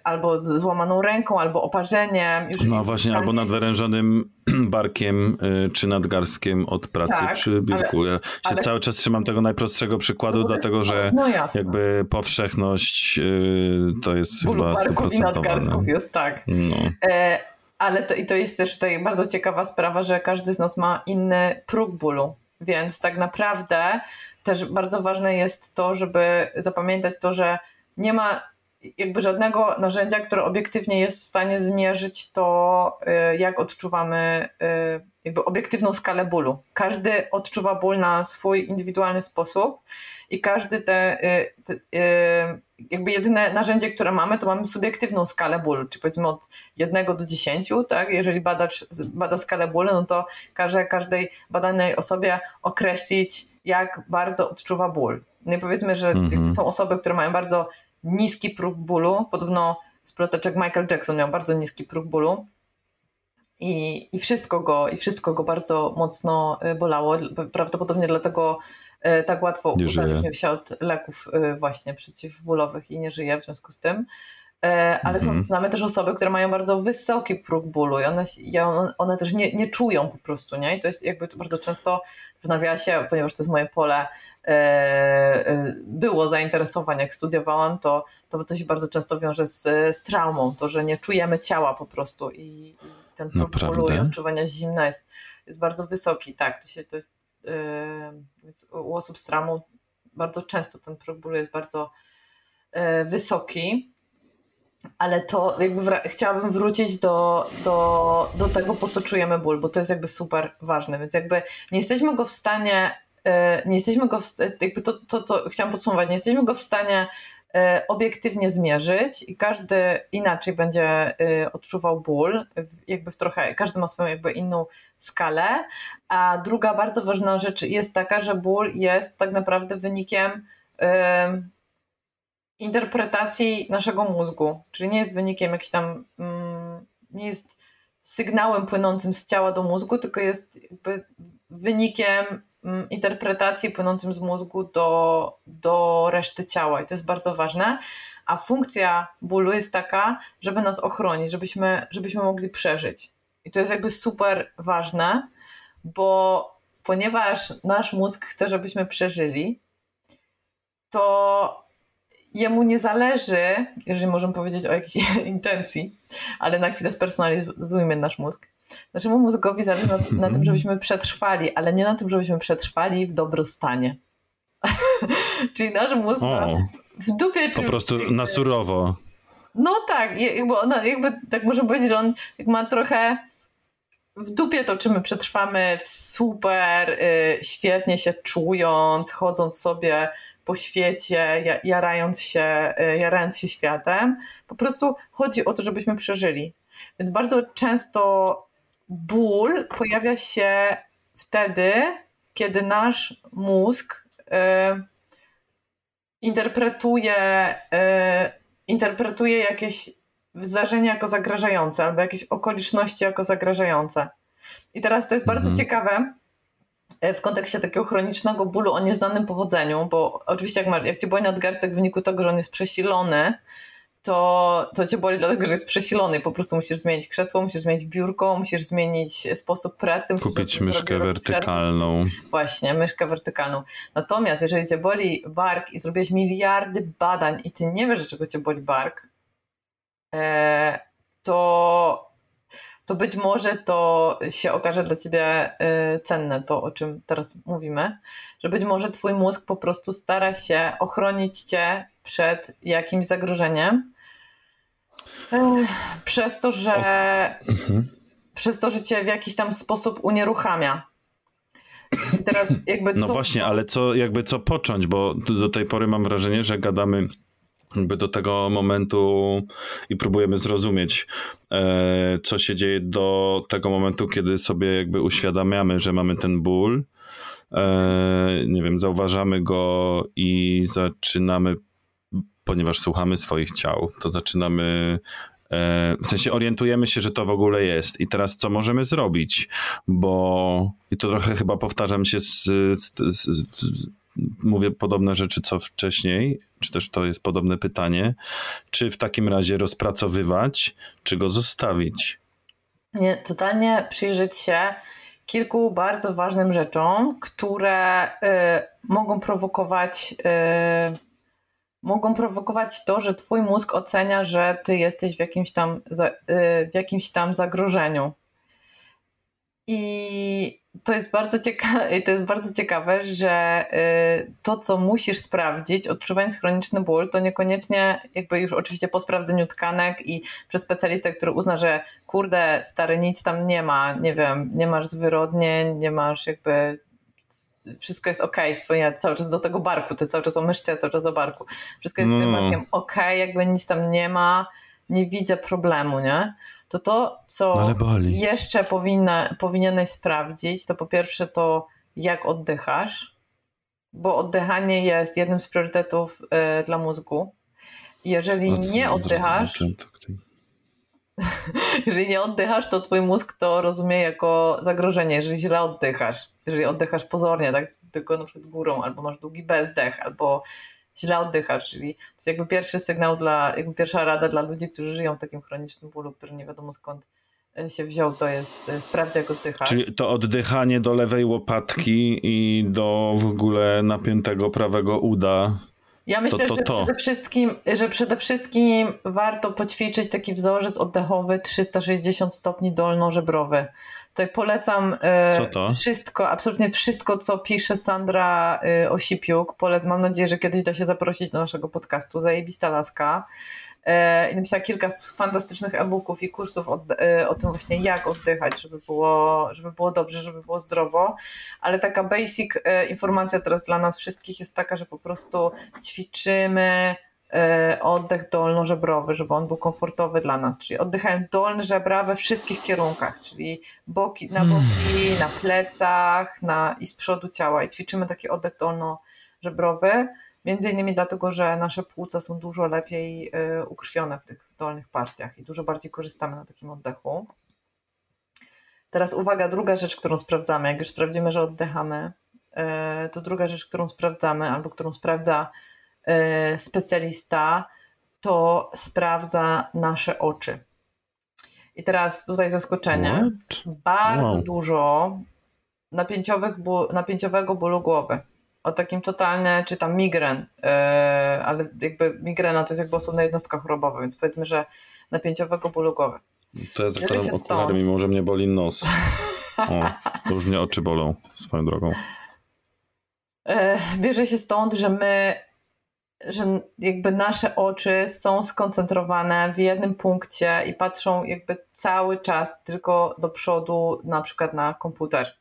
albo złamaną ręką, albo oparzeniem. No właśnie, albo nadwyrężonym <clears throat> barkiem czy nadgarstkiem od pracy tak, przy biurku. Ja się ale... cały czas trzymam tego najprostszego przykładu, no dlatego że no jakby powszechność to jest Bólu chyba nadgarstków jest, tak. No. E, ale to, i to jest też tutaj bardzo ciekawa sprawa, że każdy z nas ma inny próg bólu. Więc tak naprawdę też bardzo ważne jest to, żeby zapamiętać to, że nie ma jakby żadnego narzędzia, które obiektywnie jest w stanie zmierzyć to, y, jak odczuwamy y, jakby obiektywną skalę bólu. Każdy odczuwa ból na swój indywidualny sposób i każdy te, y, te jakby jedyne narzędzie, które mamy, to mamy subiektywną skalę bólu, czyli powiedzmy od 1 do 10, tak? Jeżeli badacz bada skalę bólu, no to każe każdej badanej osobie określić, jak bardzo odczuwa ból. No i powiedzmy, że mhm. są osoby, które mają bardzo niski próg bólu, podobno sploteczek Michael Jackson miał bardzo niski próg bólu, i, i, wszystko go, i wszystko go bardzo mocno y, bolało. Prawdopodobnie dlatego tak łatwo uzależnił się od leków e, właśnie przeciwbólowych i nie żyje w związku z tym. E, ale są, mhm. mamy też osoby, które mają bardzo wysoki próg bólu i one, one też nie, nie czują po prostu, nie? I to jest jakby bardzo często w nawiasie, ponieważ to jest moje pole, było zainteresowań, jak studiowałam, to, to to się bardzo często wiąże z, z traumą, to, że nie czujemy ciała po prostu i, i ten próg no, bólu i odczuwania zimna jest, jest bardzo wysoki, tak, to, się, to jest u osób z bardzo często ten próg bólu jest bardzo e, wysoki. Ale to jakby chciałabym wrócić do, do, do tego, po co czujemy ból, bo to jest jakby super ważne. Więc jakby nie jesteśmy go w stanie, e, nie jesteśmy go w, jakby to, to, to chciałam podsumować, nie jesteśmy go w stanie obiektywnie zmierzyć i każdy inaczej będzie e, odczuwał ból, jakby w trochę, każdy ma swoją jakby inną skalę, a druga bardzo ważna rzecz jest taka, że ból jest tak naprawdę wynikiem interpretacji naszego mózgu, czyli nie jest wynikiem jakiś tam, mm, nie jest sygnałem płynącym z ciała do mózgu, tylko jest wynikiem interpretacji płynącym z mózgu do, do reszty ciała i to jest bardzo ważne. A funkcja bólu jest taka, żeby nas ochronić, żebyśmy, żebyśmy mogli przeżyć. I to jest jakby super ważne, bo ponieważ nasz mózg chce, żebyśmy przeżyli, to jemu nie zależy, jeżeli możemy powiedzieć o jakiejś <laughs> intencji, ale na chwilę spersonalizujmy nasz mózg. Naszemu mózgowi zależy na, na tym, żebyśmy przetrwali, ale nie na tym, żebyśmy przetrwali w dobrostanie. <laughs> Czyli nasz mózg w dupie... Czy, po prostu na surowo. No tak, jakby, ona, jakby tak możemy powiedzieć, że on ma trochę w dupie to, czy my przetrwamy super, y, świetnie się czując, chodząc sobie po świecie, jarając się, y, jarając się światem. Po prostu chodzi o to, żebyśmy przeżyli. Więc bardzo często ból pojawia się wtedy, kiedy nasz mózg y, interpretuje, y, interpretuje jakieś zdarzenia jako zagrażające albo jakieś okoliczności jako zagrażające. I teraz to jest bardzo mhm. ciekawe, E, w kontekście takiego chronicznego bólu o nieznanym pochodzeniu, bo oczywiście jak, jak cię boli nadgarstek w wyniku tego, że on jest przesilony, to, to cię boli dlatego, że jest przesilony. Po prostu musisz zmienić krzesło, musisz zmienić biurko, musisz zmienić sposób pracy. Kupić myszkę wertykalną. Właśnie, myszkę wertykalną. Natomiast jeżeli cię boli bark i zrobiłeś miliardy badań i ty nie wiesz, dlaczego cię boli bark, e, to to być może to się okaże dla ciebie y, cenne, to o czym teraz mówimy, że być może twój mózg po prostu stara się ochronić cię przed jakimś zagrożeniem. Przez to, że mhm. przez to, że cię w jakiś tam sposób unieruchamia. no to... właśnie, ale co, jakby co począć, bo do tej pory mam wrażenie, że gadamy jakby do tego momentu i próbujemy zrozumieć, e, co się dzieje do tego momentu, kiedy sobie jakby uświadamiamy, że mamy ten ból. E, nie wiem, zauważamy go i zaczynamy, ponieważ słuchamy swoich ciał, to zaczynamy e, w sensie orientujemy się, że to w ogóle jest. I teraz co możemy zrobić? Bo i to trochę chyba powtarzam się z, z, z, mówię podobne rzeczy co wcześniej, czy też to jest podobne pytanie, czy w takim razie rozpracowywać, czy go zostawić? Nie, totalnie przyjrzeć się kilku bardzo ważnym rzeczom, które y, mogą prowokować y, mogą prowokować to, że twój mózg ocenia, że ty jesteś w jakimś tam, y, w jakimś tam zagrożeniu. I to jest bardzo ciekawe, <laughs> to jest bardzo ciekawe, że y, to, co musisz sprawdzić, odczuwając chroniczny ból, to niekoniecznie jakby już oczywiście po sprawdzeniu tkanek i przez specjalistę, który uzna, że kurde, stary, nic tam nie ma, nie wiem, nie masz zwyrodnień, nie masz jakby wszystko jest ok, twoje, cały czas do tego barku, ty cały czas o myszce, cały czas o barku. Wszystko jest no. twoim barkiem ok, jakby nic tam nie ma, nie widzę problemu, nie? To to, co jeszcze powinna, powinieneś sprawdzić, to po pierwsze to, jak oddychasz, bo oddychanie jest jednym z priorytetów y, dla mózgu. Jeżeli nie oddychasz, <laughs> jeżeli nie oddychasz, to twój mózg to rozumie jako zagrożenie, jeżeli źle oddychasz. Jeżeli oddychasz pozornie, tak tylko na przykład górą, albo masz długi bezdech, albo źle oddychasz, czyli to jest jakby pierwszy sygnał dla, jakby pierwsza rada dla ludzi, którzy żyją w takim chronicznym bólu, który nie wiadomo skąd e, się wziął, to jest e, sprawdź jak oddychasz. Czyli to oddychanie do lewej łopatki i do w ogóle napiętego prawego uda ja myślę, to, to, to. Że, przede wszystkim, że przede wszystkim warto poćwiczyć taki wzorzec oddechowy 360 stopni dolno-żebrowy. Tutaj polecam e, wszystko, absolutnie wszystko, co pisze Sandra e, Osipiuk. Mam nadzieję, że kiedyś da się zaprosić do naszego podcastu. Zajebista laska. E, i napisała kilka fantastycznych e-booków i kursów o, e, o, tym właśnie jak oddychać, żeby było, żeby było dobrze, żeby było zdrowo, ale taka basic e, informacja teraz dla nas wszystkich jest taka, że po prostu ćwiczymy oddech dolno-żebrowy, żeby on był komfortowy dla nas, czyli oddychają dolne żebra we wszystkich kierunkach, czyli boki, na boki, na plecach na, i z przodu ciała. I ćwiczymy taki oddech dolno-żebrowy, Między innymi dlatego, że nasze płuca są dużo lepiej y, ukrwione w tych dolnych partiach i dużo bardziej korzystamy na takim oddechu. Teraz uwaga, druga rzecz, którą sprawdzamy, jak już sprawdzimy, że oddychamy, y, to druga rzecz, którą sprawdzamy albo którą sprawdza y, specjalista, to sprawdza nasze oczy. I teraz tutaj zaskoczenie. What? Bardzo wow. dużo napięciowych, napięciowego bólu głowy o takim totalne, czy tam migren, yy, ale jakby migrena to jest jakby osobna jednostka chorobowa, więc powiedzmy, że napięciowego bólu głowy. To ja zakładam okulary, mimo że mnie boli nos. O, mnie oczy bolą swoją drogą. Yy, bierze się stąd, że my, że jakby nasze oczy są skoncentrowane w jednym punkcie i patrzą jakby cały czas tylko do przodu, na przykład na komputer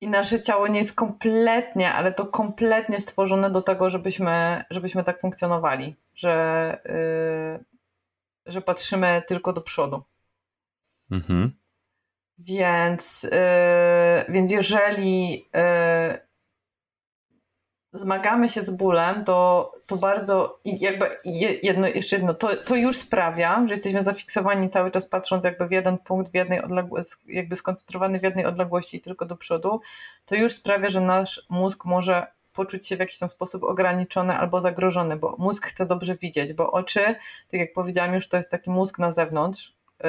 i nasze ciało nie jest kompletnie, ale to kompletnie stworzone do tego, żebyśmy, żebyśmy tak funkcjonowali, że, yy, że patrzymy tylko do przodu. Mhm. Więc, yy, więc jeżeli yy, zmagamy się z bólem, to, to bardzo jakby jedno, jeszcze jedno, to, to już sprawia, że jesteśmy zafiksowani cały czas patrząc jakby w jeden punkt, w jednej odległości, jakby skoncentrowany w jednej odległości i tylko do przodu, to już sprawia, że nasz mózg może poczuć się w jakiś tam sposób ograniczony albo zagrożony, bo mózg chce dobrze widzieć, bo oczy, tak jak powiedziałam już, to jest taki mózg na zewnątrz, yy,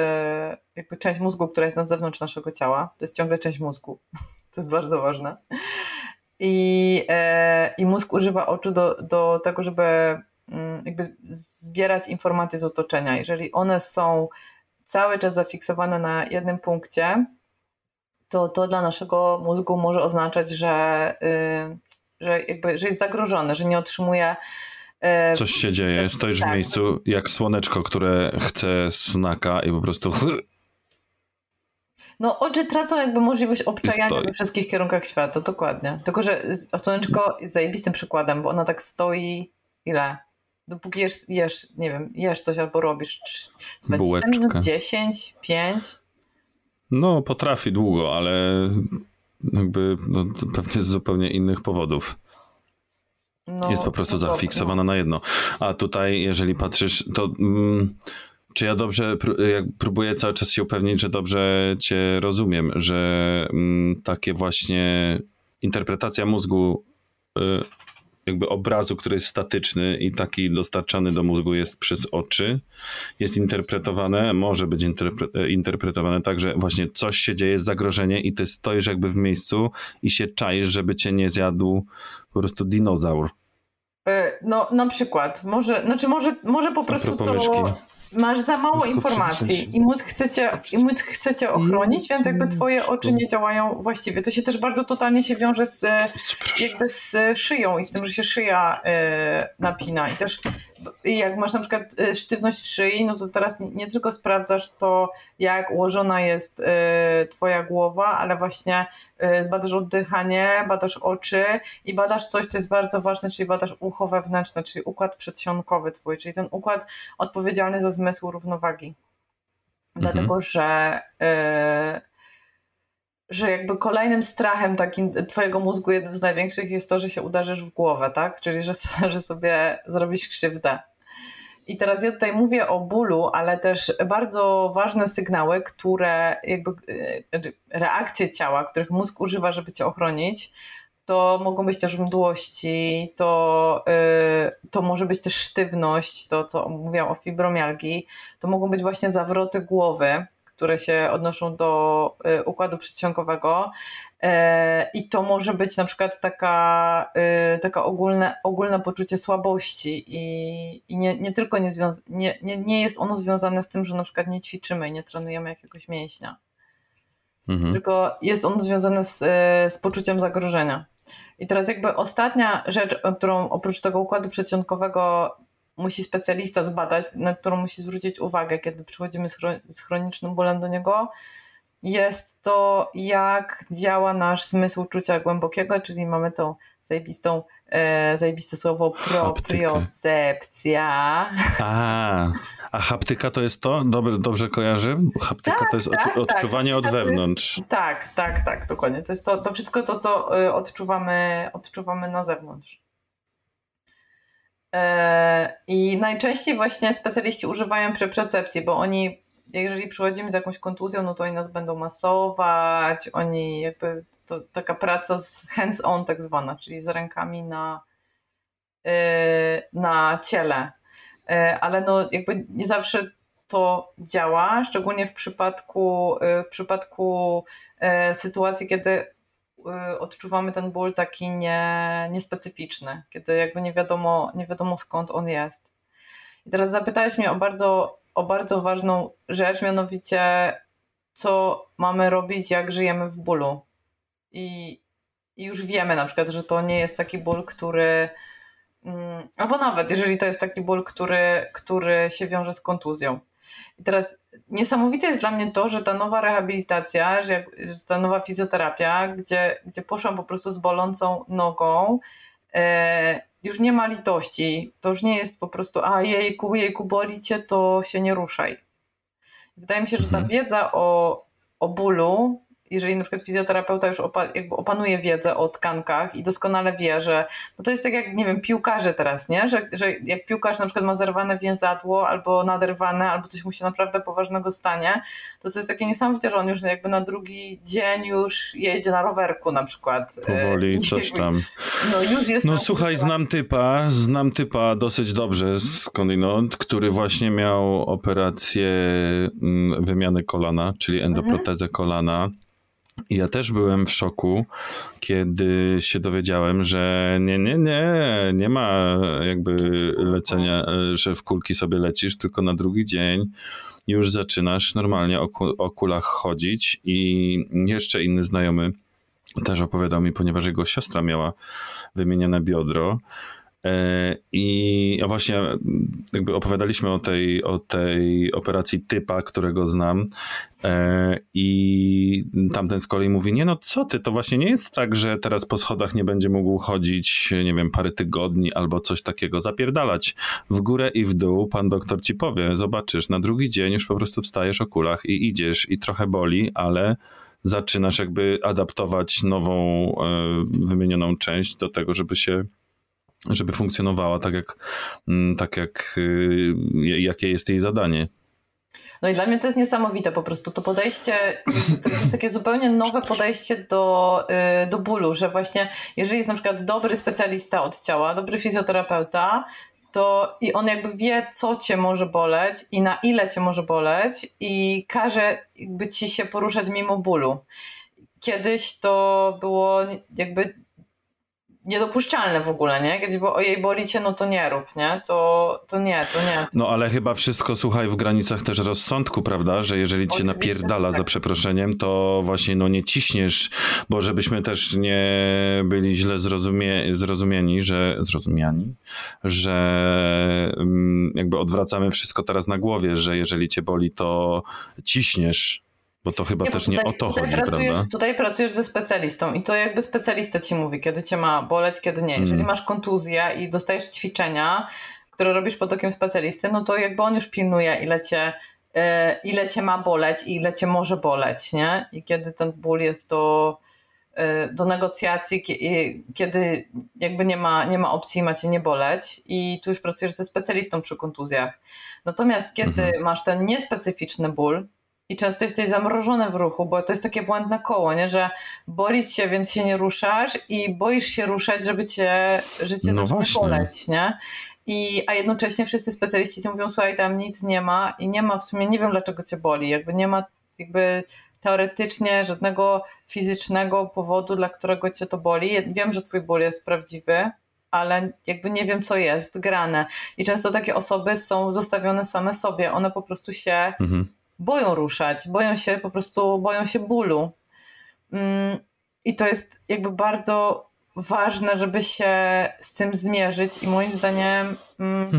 jakby część mózgu, która jest na zewnątrz naszego ciała, to jest ciągle część mózgu, <laughs> to jest bardzo ważne. I, e, i mózg używa oczu do, do tego, żeby mm, jakby zbierać informacje z otoczenia. Jeżeli one są cały czas zafiksowane na jednym punkcie, to to dla naszego mózgu może oznaczać, że, y, że, jakby, że jest zagrożony, że nie otrzymuje. Y, Coś się dzieje, stoisz tak. w miejscu jak słoneczko, które chce snaka i po prostu no oczy tracą jakby możliwość obczajania we wszystkich kierunkach świata, dokładnie. Tylko, że słoneczko jest zajebistym przykładem, bo ona tak stoi ile? Dopóki jesz, jesz nie wiem, jesz coś albo robisz 20 Bułeczkę. minut, 10, 5? No potrafi długo, ale jakby no, pewnie z zupełnie innych powodów. No, jest po prostu no, zafiksowana no. na jedno. A tutaj, jeżeli patrzysz, to mm, czy ja dobrze, jak próbuję cały czas się upewnić, że dobrze cię rozumiem, że mm, takie właśnie interpretacja mózgu jakby obrazu, który jest statyczny i taki dostarczany do mózgu jest przez oczy, jest interpretowane, może być interpre interpretowane tak, że właśnie coś się dzieje, zagrożenie i ty stoisz jakby w miejscu i się czaisz, żeby cię nie zjadł po prostu dinozaur. No na przykład, może, znaczy może, może po prostu to... Myszki masz za mało informacji i mózg chcecie, i mózg chcecie ochronić, więc jakby twoje oczy nie działają właściwie. To się też bardzo totalnie się wiąże z, jakby z szyją i z tym, że się szyja y, napina. I też jak masz na przykład y, sztywność szyi, no to teraz nie, tylko sprawdzasz to, jak ułożona jest y, twoja głowa, ale właśnie y, badasz oddychanie, badasz oczy i badasz coś, co jest bardzo ważne, czyli badasz ucho wewnętrzne, czyli układ przedsionkowy twój, czyli ten układ odpowiedzialny za zmysł równowagi. Mhm. Dlatego, że że jakby kolejnym strachem takim twojego mózgu, jednym z największych jest to, że się uderzysz w głowę, tak? Czyli, że, że sobie zrobisz krzywdę. I teraz ja tutaj mówię o bólu, ale też bardzo ważne sygnały, które jakby e, reakcje ciała, których mózg używa, żeby cię ochronić, to mogą być też mdłości, to, yy, to może być też sztywność, to co mówiłam o fibromialgii, to mogą być właśnie zawroty głowy, które się odnoszą do y, układu przedsionkowego. E, I to może być na przykład taka, y, taka ogólne, ogólne poczucie słabości i, i nie, nie tylko nie, nie, nie, nie jest ono związane z tym, że na przykład nie ćwiczymy i nie trenujemy jakiegoś mięśnia. Mhm. Tylko jest ono związane z, y, z poczuciem zagrożenia. I teraz jakby ostatnia rzecz, którą oprócz tego układu przedsionkowego musi specjalista zbadać, na którą musi zwrócić uwagę, kiedy przychodzimy z chronicznym bólem do niego, jest to, jak działa nasz zmysł czucia głębokiego, czyli mamy tą zajebistą, e, zajebiste słowo propriocepcja. A, a haptyka to jest to? Dobrze, dobrze kojarzy? Haptyka tak, to jest tak, od, odczuwanie tak. od wewnątrz. tak, tak, tak, dokładnie. To jest to, to wszystko to, co e, odczuwamy, odczuwamy na zewnątrz. I najczęściej właśnie specjaliści używają preprocepcji, bo oni, jeżeli przychodzimy z jakąś kontuzją, no to oni nas będą masować, oni jakby, to taka praca z hands-on tak zwana, czyli z rękami na, e, na ciele. E, ale no jakby nie zawsze to działa, szczególnie w przypadku, w przypadku sytuacji, kiedy Y, odczuwamy ten ból taki nie, niespecyficzny, kiedy jakby nie wiadomo, nie wiadomo skąd on jest. I teraz zapytałeś mnie o bardzo, o bardzo ważną rzecz, mianowicie co mamy robić, jak żyjemy w bólu. I, i już wiemy na przykład, że to nie jest taki ból, który. Mm, albo nawet jeżeli to jest taki ból, który, który się wiąże z kontuzją. I teraz niesamowite jest dla mnie to, że ta nowa rehabilitacja, że, że ta nowa fizjoterapia, gdzie, gdzie poszłam po prostu z bolącą nogą, e, już nie ma litości. To już nie jest po prostu, a jejku, jejku, boli cię, to się nie ruszaj. Wydaje mi się, że ta mhm. wiedza o, o bólu jeżeli na przykład fizjoterapeuta już opa jakby opanuje wiedzę o tkankach i doskonale wie, że no to jest tak jak, nie wiem, piłkarze teraz, nie? Że, że jak piłkarz na przykład ma zerwane więzadło albo naderwane, albo coś mu się naprawdę poważnego stanie, to to jest takie niesamowite, że on już jakby na drugi dzień już jedzie na rowerku na przykład. Powoli, coś tam. No już jest No słuchaj, znam typa, znam typa dosyć dobrze skądinąd, który właśnie miał operację mm, wymiany kolana, czyli endoprotezę mhm. kolana ja też byłem w szoku, kiedy się dowiedziałem, że nie, nie, nie, nie ma jakby lecenia, że w kulki sobie lecisz, tylko na drugi dzień już zaczynasz normalnie o, kulach chodzić. I jeszcze inny znajomy też opowiadał mi, ponieważ jego siostra miała wymienione biodro, I właśnie jakby opowiadaliśmy o tej, o tej operacji typa, którego znam. E, I tamten z kolei mówi: Nie, no co ty, to właśnie nie jest tak, że teraz po schodach nie będzie mógł chodzić, nie wiem, parę tygodni albo coś takiego, zapierdalać w górę i w dół. Pan doktor ci powie: Zobaczysz, na drugi dzień już po prostu wstajesz o kulach i idziesz, i trochę boli, ale zaczynasz jakby adaptować nową, e, wymienioną część do tego, żeby się żeby funkcjonowała tak jak, mm, tak jak y, jakie jest jej zadanie. No i dla mnie to jest niesamowite po prostu to podejście, <clears throat> to takie zupełnie nowe podejście do, y, do bólu, że właśnie jeżeli jest na przykład dobry specjalista od ciała, dobry fizjoterapeuta, to i on jakby wie, co cię może boleć i na ile cię może boleć i każe jakby ci się poruszać mimo bólu. Kiedyś to było jakby niedopuszczalne w ogóle, nie? Kiedyś było ojej boli cię, no to nie rób, nie? To, to nie, to nie. To... No ale chyba wszystko, słuchaj, w granicach też rozsądku, prawda? Że jeżeli cię napierdala tak. za przeproszeniem, to właśnie no nie ciśniesz, bo żebyśmy też nie byli źle zrozumie, zrozumieni, że zrozumiani, że mm, jakby odwracamy wszystko teraz na głowie, że jeżeli cię boli, to ciśniesz bo to chyba nie, też tutaj, nie o to chodzi, prawda? Tutaj pracujesz ze specjalistą i to jakby specjalista ci mówi, kiedy cię ma boleć, kiedy nie. Jeżeli mm. masz kontuzję i dostajesz ćwiczenia, które robisz pod okiem specjalisty, no to jakby on już pilnuje, ile cię, yy, ile cię ma boleć i ile cię może boleć, nie? I kiedy ten ból jest do, yy, do negocjacji, kiedy jakby nie ma, nie ma opcji, macie nie boleć i tu już pracujesz ze specjalistą przy kontuzjach. Natomiast kiedy mhm. masz ten niespecyficzny ból, i często jesteś zamrożony w ruchu, bo to jest takie błędne koło, nie? że boli cię, więc się nie ruszasz i boisz się ruszać, żeby cię życie no zacznie boleć, nie? I, a jednocześnie wszyscy specjaliści ci mówią, słuchaj, tam nic nie ma i nie ma w sumie, nie wiem dlaczego cię boli, jakby nie ma jakby teoretycznie żadnego fizycznego powodu, dla którego cię to boli. Wiem, że twój ból jest prawdziwy, ale jakby nie wiem, co jest grane. I często takie osoby są zostawione same sobie. One po prostu się mhm boją ruszać, boją się po prostu, boją się bólu. Mm, I to jest jakby bardzo ważne, żeby się z tym zmierzyć i moim zdaniem mm,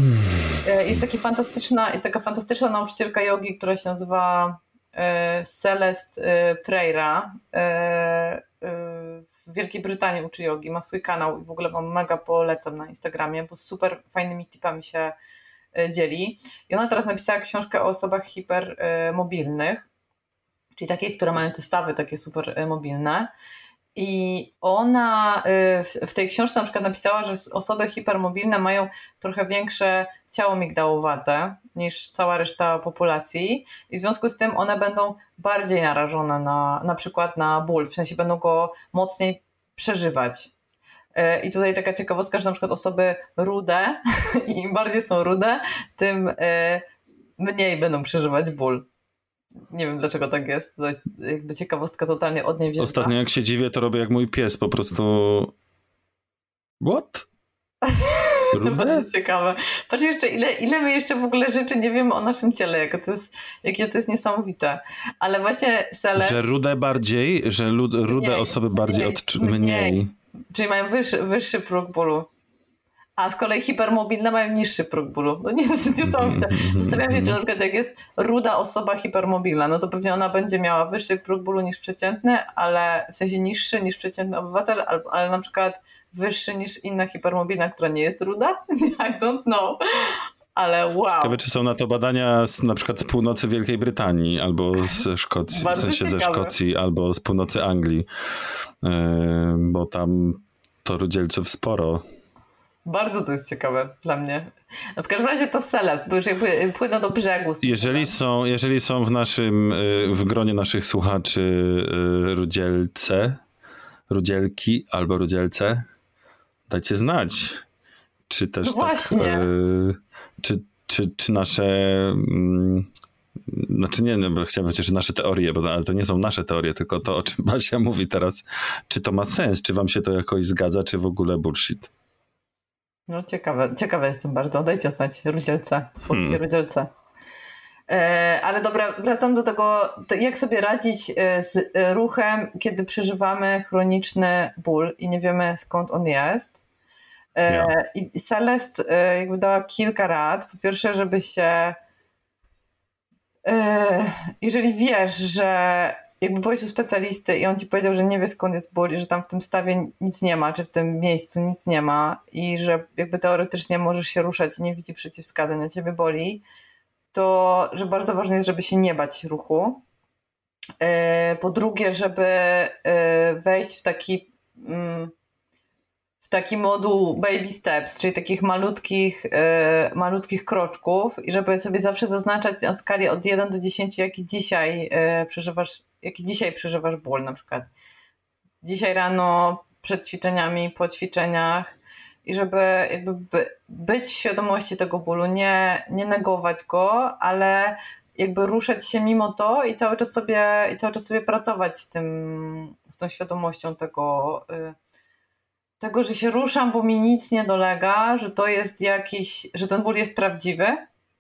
e, jest, taki fantastyczna, jest taka fantastyczna nauczycielka jogi, która się nazywa e, Celeste e, Preira. W Wielkiej Brytanii uczy jogi, ma swój kanał i w ogóle wam mega polecam na Instagramie, bo super fajnymi tipami się dzieli. I ona teraz napisała książkę o osobach hipermobilnych, czyli takich, które mają te stawy takie super e, mobilne. I ona e, w tej książce na przykład napisała, że osoby hipermobilne mają trochę większe ciało migdałowate niż cała reszta populacji i w związku z tym one będą bardziej narażone na, na przykład na ból, w sensie będą go mocniej przeżywać. E, I tutaj taka ciekawostka, że na przykład osoby rude, <laughs> im bardziej są rude, tym e, mniej będą przeżywać ból. Nie wiem dlaczego tak jest. To jest jakby ciekawostka totalnie od niej wzięta. Ostatnio jak się dziwię, to robię jak mój pies, po prostu. What? <laughs> Rude? Bardzo ciekawe. Patrz jeszcze, ile, ile my jeszcze w ogóle rzeczy nie wiemy o naszym ciele, jako to jest, jakie to jest niesamowite. Ale właśnie Sele... Że rude bardziej, że rude mniej, osoby bardziej mniej, od mniej. mniej. Czyli mają wyższy, wyższy próg bólu. A z kolei hipermobilne mają niższy próg bólu. No nie, niesamowite. Zastanawiam się, czy na przykład jak jest ruda osoba hipermobilna, no to pewnie ona będzie miała wyższy próg bólu niż przeciętny, ale w sensie niższy niż przeciętny obywatel, ale, ale na przykład wyższy niż inna hipermobilna, która nie jest ruda? <laughs> I don't know. Ale wow. Ciekawe, czy są na to badania z, na przykład z północy Wielkiej Brytanii, albo z Szkocji, w sensie ciekawe. ze Szkocji, albo z północy Anglii. Yy, bo tam to rudzielców sporo. Bardzo to jest ciekawe dla mnie. No w każdym razie to selet, bo już jakby płynę do brzegu. Jeżeli są, jeżeli są w naszym, yy, w gronie naszych słuchaczy rudzielce, rudzielki albo rudzielce, dajcie znać. Czy też no tak, czy, czy, czy nasze mm, znaczy nie, no chciałem powiedzieć, że nasze teorie, bo, ale to nie są nasze teorie, tylko to, o czym <laughs> Basia mówi teraz. Czy to ma sens? Czy wam się to jakoś zgadza, czy w ogóle bullshit? No ciekawe, ciekawe jestem bardzo. Dajcie znać rudzielce, słodkie hmm. rudzielce. E, ale dobra, wracam do tego, jak sobie radzić e, z ruchem, kiedy przeżywamy chroniczny ból i nie wiemy skąd on jest. Ja. I Celest jakby dała kilka rad. Po pierwsze, żeby się E, jeżeli wiesz, że jakby byłeś u specjalisty i on ci powiedział, że nie wie skąd jest ból i że tam w tym stawie nic nie ma, czy w tym miejscu nic nie ma i że jakby teoretycznie możesz się ruszać i nie widzi przeciwwskazań, na ciebie boli, to że bardzo ważne jest, żeby się nie bać ruchu. E, po drugie, żeby e, wejść w taki w takim moduł baby steps, czyli takich malutkich, yy, malutkich kroczków i żeby sobie zawsze zaznaczać na skali od 1 do 10, jaki dzisiaj yy, przeżywasz, jaki dzisiaj przeżywasz ból na przykład. Dzisiaj rano przed ćwiczeniami, po ćwiczeniach i żeby jakby by, być w świadomości tego bólu, nie, nie negować go, ale jakby ruszać się mimo to i cały czas sobie, i cały czas sobie pracować z tym, z tą świadomością tego, y, tego, że się ruszam, bo mi nic nie dolega, że to jest jakiś, że ten ból jest prawdziwy,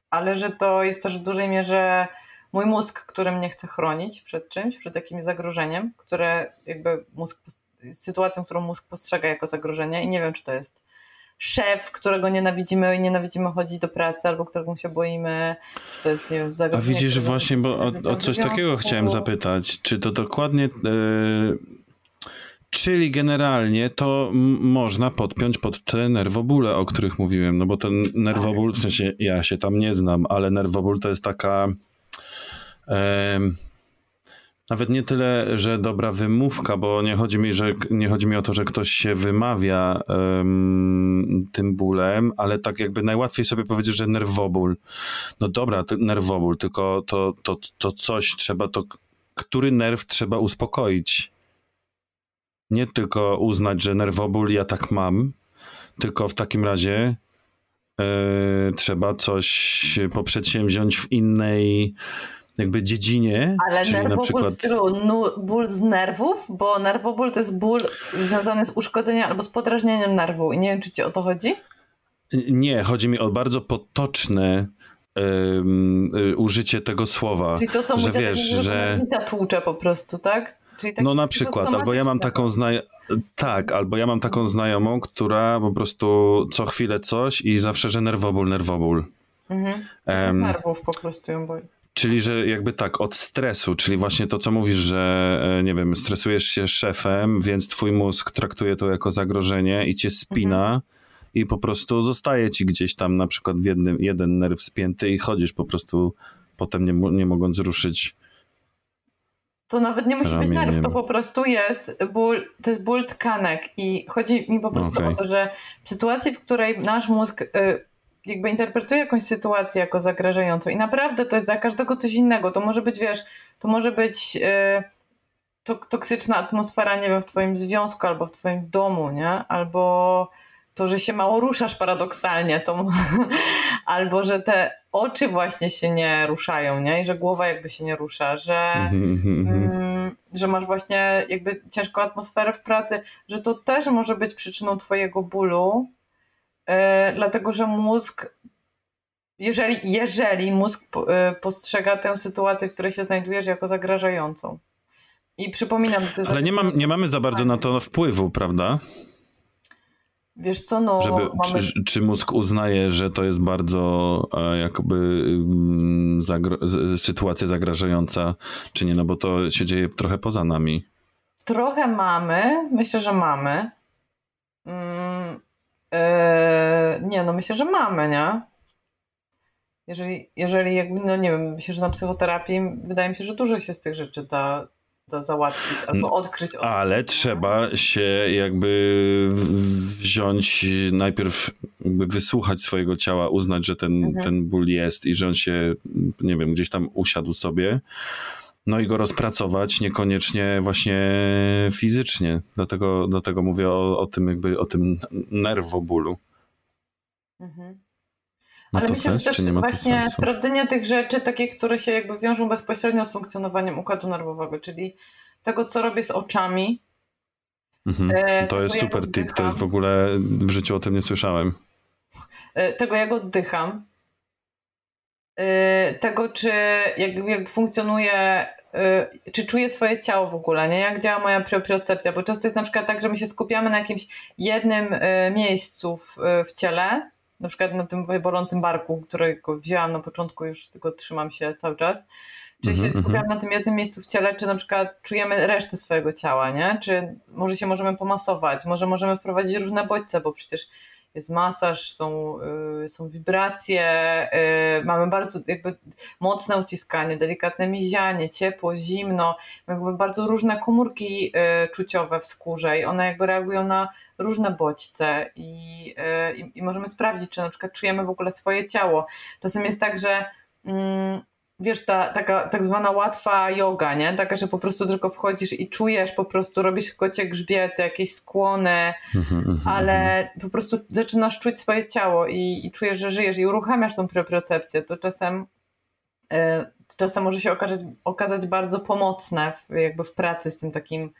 ale że to jest też w dużej mierze mój mózg, który mnie chce chronić przed czymś, przed jakimś zagrożeniem, które jakby mózg, sytuacją, którą mózg postrzega jako zagrożenie i nie wiem, czy to jest szef, którego nienawidzimy i nienawidzimy chodzić do pracy, albo którego się boimy, czy to jest, nie wiem, zagrożenie. A widzisz, właśnie, bo o, o coś takiego chciałem zapytać. Czy to dokładnie... Yy... Czyli generalnie to można podpiąć pod te nerwobóle, o których mówiłem, no bo ten nerwoból, w sensie ja się tam nie znam, ale nerwoból to jest taka... Yy nawet nie tyle, że dobra wymówka, bo nie chodzi mi, że, nie chodzi mi o to, że ktoś się wymawia tym bólem, ale tak jakby najłatwiej sobie powiedzieć, że nerwoból. No dobra, nerwoból, tylko to, to, to coś trzeba, to który nerw trzeba uspokoić. Nie tylko uznać, że nerwoból ja tak mam, tylko w takim razie yy, trzeba coś poprzedsięwziąć w innej jakby dziedzinie. Ale czyli nerwoból na przykład... stylu ból z nerwów, bo nerwoból to jest ból związany z uszkodzeniem albo z podrażnieniem nerwu i nie wiem, czy ci o to chodzi? Nie, chodzi mi o bardzo potoczne um, użycie tego słowa. Czyli to, co że mówię, wiesz, że tłucze po prostu, tak? No na przykład, albo ja mam taką znajomą, tak, albo ja mam taką znajomą, która po prostu co chwilę coś i zawsze, że nerwoból, nerwoból. Mhm. Um, nerwów po prostu ją boli. Czyli, że jakby tak, od stresu, czyli właśnie to, co mówisz, że e, nie wiem, stresujesz się szefem, więc twój mózg traktuje to jako zagrożenie i cię spina mhm. i po prostu zostaje ci gdzieś tam na przykład w jednym, jeden nerw spięty i chodzisz po prostu potem nie, nie mogąc ruszyć. To nawet nie musi ramieniem. być nerw, to po prostu jest ból, to jest ból tkanek i chodzi mi po prostu okay. o to, że w sytuacji, w której nasz mózg y, jakby interpretuje jakąś sytuację jako zagrażającą i naprawdę to jest dla każdego coś innego. To może być, wiesz, to może być yy, toksyczna atmosfera, nie wiem, w twoim związku albo w twoim domu, nie? Albo to, że się mało ruszasz paradoksalnie, to, <laughs> albo że te oczy właśnie się nie ruszają, nie? I że głowa jakby się nie rusza, że, mm, że masz właśnie jakby ciężką atmosferę w pracy, że to też może być przyczyną twojego bólu, E, dlatego że mózg, jeżeli, jeżeli mózg e, postrzega tę sytuację, w której się znajdujesz, jako zagrażającą. I przypominam, że to jest. Ale nie, mam, nie mamy za bardzo na to wpływu, prawda? Wiesz co, no. Żeby, mamy... czy, czy, mózg uznaje, że to jest bardzo e, jakby mm, zagra sytuacja zagrażająca, czy nie? No bo to się dzieje trochę poza nami. Trochę mamy, myślę, że mamy. Mm, Eee, nie, no myślę, że mamy, nie? Jeżeli, jeżeli jakby, no nie wiem, myślę, że na psychoterapii wydaje mi się, że dużo się z tych rzeczy da, da załatwić albo odkryć. Ale trzeba się jakby wziąć, najpierw wysłuchać swojego ciała, uznać, że ten, mhm. ten ból jest i że on się, nie wiem, gdzieś tam usiadł sobie no i go rozpracować, niekoniecznie właśnie fizycznie. Dlatego, dlatego mówię o, o tym jakby, o tym nerwobólu. Mhm. Ale myślę, sens, że też właśnie sprawdzenie tych rzeczy, takie, które się jakby wiążą bezpośrednio z funkcjonowaniem układu nerwowego, czyli tego, co robię z oczami. Mhm. E, to jest super tip, to jest w ogóle, w życiu o tym nie słyszałem. E, tego, jak oddycham. E, tego, czy jak, jak funkcjonuje czy czuję swoje ciało w ogóle, nie? Jak działa moja propriocepcja, bo często jest na przykład tak, że my się skupiamy na jakimś jednym miejscu w, w ciele, na przykład na tym bolącym barku, którego wzięłam na początku, już tylko trzymam się cały czas. Czy się mm -hmm. skupiam na tym jednym miejscu w ciele, czy na przykład czujemy resztę swojego ciała, nie? Czy może się możemy pomasować, może możemy wprowadzić różne bodźce, bo przecież jest masaż, są, y, są wibracje, y, mamy bardzo jakby mocne uciskanie, delikatne mizianie, ciepło, zimno, jakby bardzo różne komórki y, czuciowe w skórze i one jakby reagują na różne bodźce i, i, i możemy sprawdzić, czy na przykład czujemy w ogóle swoje ciało. Czasem jest tak, że mm, wiesz, ta taka tak zwana łatwa yoga, nie? Taka, że po prostu tylko wchodzisz i czujesz, po prostu robisz kocie grzbiety, jakieś skłony, mhm, mhm, ale mhm. po prostu zaczynasz czuć swoje ciało i, i czujesz, że żyjesz i uruchamiasz tą propriocepcję, to czasem y, czasem może się okazać, okazać bardzo pomocne w, jakby w pracy z tym takim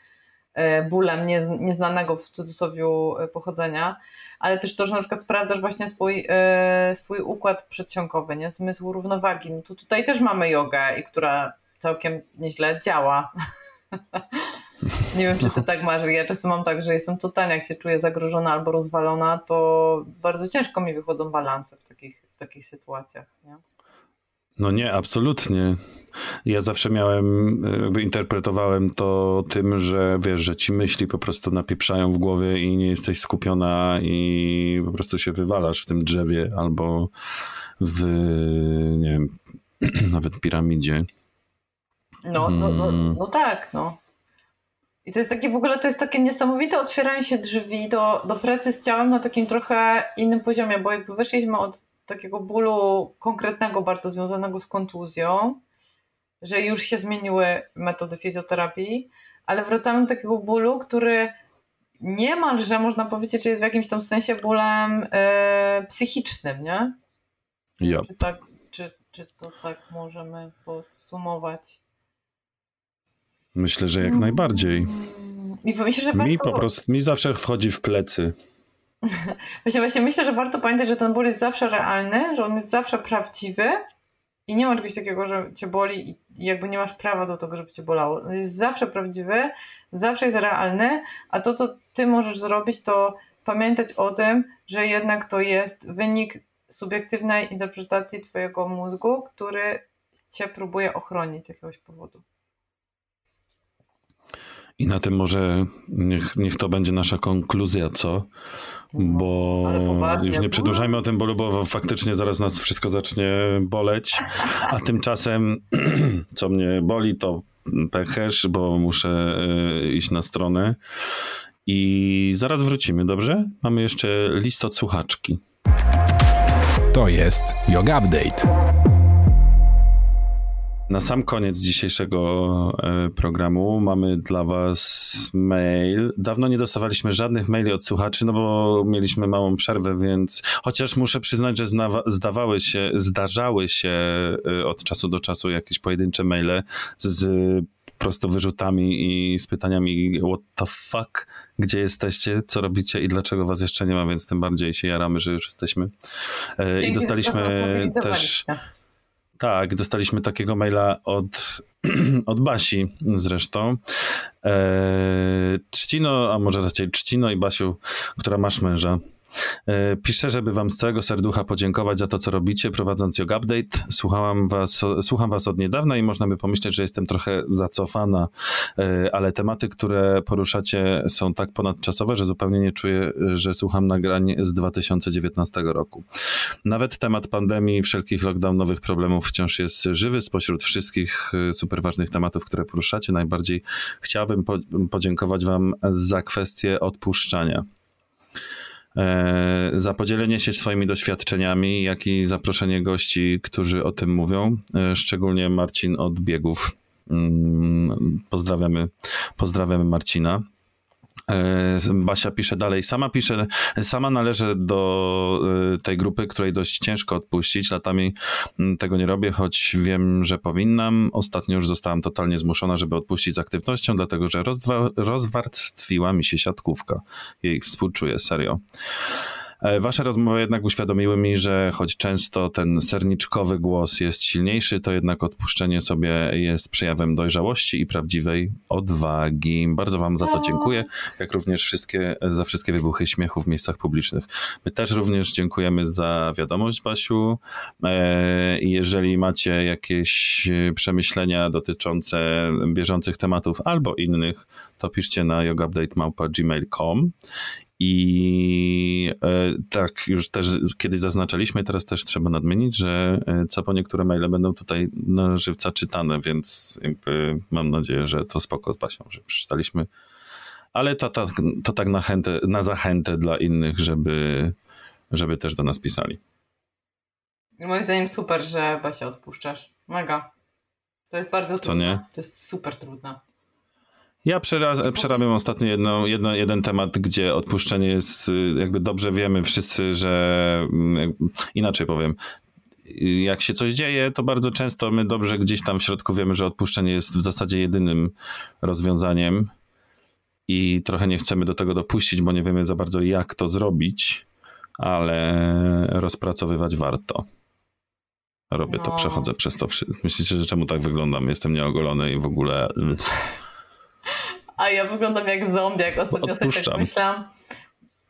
bólem nieznanego w cudzysłowie e, pochodzenia, ale też to, że na przykład sprawdzasz właśnie swój, e, swój układ przedsionkowy, nie? zmysł równowagi. No to tutaj też mamy jogę, i która całkiem nieźle działa. <laughs> Nie wiem, czy ty tak masz. Ja czasem mam tak, że jestem totalnie, jak się czuję zagrożona albo rozwalona, to bardzo ciężko mi wychodzą balanse w takich, w takich sytuacjach. Nie? No nie, absolutnie. Ja zawsze miałem, jakby interpretowałem to tym, że wiesz, że ci myśli po prostu napieprzają w głowie i nie jesteś skupiona i po prostu się wywalasz w tym drzewie albo w, nie wiem, <clears throat> nawet piramidzie. No, no, no, mm. no tak, no. I to jest takie w ogóle, to jest takie niesamowite otwieranie się drzwi do, do pracy z ciałem na takim trochę innym poziomie, bo jakby wyszliśmy od takiego bólu konkretnego, bardzo związanego z kontuzją, że już się zmieniły metody fizjoterapii, ale wracamy do takiego bólu, który niemalże można powiedzieć, że jest w jakimś tam sensie bólem yy, psychicznym, nie? Yep. Czy, tak, czy, czy to tak możemy podsumować? Myślę, że jak najbardziej. I myślę, że mi po prostu, mi zawsze wchodzi w plecy. <laughs> Właśnie, właśnie myślę, że warto pamiętać, że ten ból jest zawsze realny, że on jest zawsze prawdziwy i nie ma czegoś takiego, że cię boli i jakby nie masz prawa do tego, żeby cię bolało. On jest zawsze prawdziwy, zawsze jest realny, a to, co ty możesz zrobić, to pamiętać o tym, że jednak to jest wynik subiektywnej interpretacji twojego mózgu, który cię próbuje ochronić z jakiegoś powodu. I na tym może niech, niech to będzie nasza konkluzja, co? Bo już nie przedłużajmy o tym bolu, bo faktycznie zaraz nas wszystko zacznie boleć. A tymczasem, <clears throat> co mnie boli, to pechesz, bo muszę e, iść na stronę. I zaraz wrócimy, dobrze? Mamy jeszcze list od słuchaczki. To jest Yoga Update. Na sam koniec dzisiejszego e, programu mamy dla Was mail. Dawno nie dostawaliśmy żadnych maili od słuchaczy, no bo mieliśmy małą przerwę, więc chociaż muszę przyznać, że zdawały się, zdarzały się e, od czasu do czasu jakieś pojedyncze maile z, z prosto wyrzutami i z pytaniami what the fuck, gdzie jesteście, co robicie i dlaczego was jeszcze nie ma, więc tym bardziej się jaramy, że już jesteśmy. E, I dostaliśmy też... Tak, dostaliśmy takiego maila od, <clears throat> od Basi zresztą. Eee, Trzcino, a może raczej Trzcino i Basiu, która masz męża. E, piszę, żeby wam z całego serducha podziękować za to, co robicie, prowadząc Yoga Update. Słuchałam was, słucham was od niedawna i można by pomyśleć, że jestem trochę zacofana, e, ale tematy, które poruszacie są tak ponadczasowe, że zupełnie nie czuję, że słucham nagrań z 2019 roku. Nawet temat pandemii, wszelkich lockdownowych problemów wciąż jest żywy spośród wszystkich e, super ważnych tematów, które poruszacie. Najbardziej chciałbym podziękować wam za kwestię odpuszczania. E, za podzielenie się swoimi doświadczeniami, jak i zaproszenie gości, którzy o tym mówią, e, szczególnie Marcin od biegów. Mm, pozdrawiamy, pozdrawiamy Marcina. E, Basia pisze dalej. Sama pisze, sama należę do e, tej grupy, której dość ciężko odpuścić. Latami mm, tego nie robię, choć wiem, że powinnam. Ostatnio już zostałam totalnie zmuszona, żeby odpuścić z aktywnością, dlatego że rozwarstwiła mi się siatkówka. Jej współczuję, serio. E, wasze rozmowy jednak uświadomiły mi, że choć często ten serniczkowy głos jest silniejszy, to jednak odpuszczenie sobie jest przejawem dojrzałości i prawdziwej odwagi. Bardzo wam za to dziękuję, jak również wszystkie, za wszystkie wybuchy śmiechu w miejscach publicznych. My też również dziękujemy za wiadomość, Basiu. E, jeżeli macie jakieś przemyślenia dotyczące bieżących tematów albo innych, to piszcie na yogaupdate.gmail.com I e, tak, już też kiedyś zaznaczaliśmy, teraz też trzeba nadmienić, że e, co po niektóre maile będą tutaj na żywca czytane, więc mam nadzieję, że to spoko z Basią, że przeczytaliśmy. Ale to, to, to tak na, chętę, na zachętę dla innych, żeby, żeby też do nas pisali. Moim zdaniem super, że Basia odpuszczasz. Mega. To jest bardzo trudne. Co nie? To jest super trudne. Ja przeraz, przerabiam ostatnio jedno, jedno, jeden temat, gdzie odpuszczenie jest, y, jakby dobrze wiemy wszyscy, że mm, inaczej powiem. Jak się coś dzieje, to bardzo często my dobrze gdzieś tam w środku wiemy, że odpuszczenie jest w zasadzie jedynym rozwiązaniem i trochę nie chcemy do tego dopuścić, bo nie wiemy za bardzo jak to zrobić, ale rozpracowywać warto. Robię no. to, przechodzę przez to. Myślicie, że czemu tak wyglądam? Jestem nieogolony i w ogóle. A ja wyglądam jak zombie, jak ostatnio Odpuszczam. sobie tak myślałam.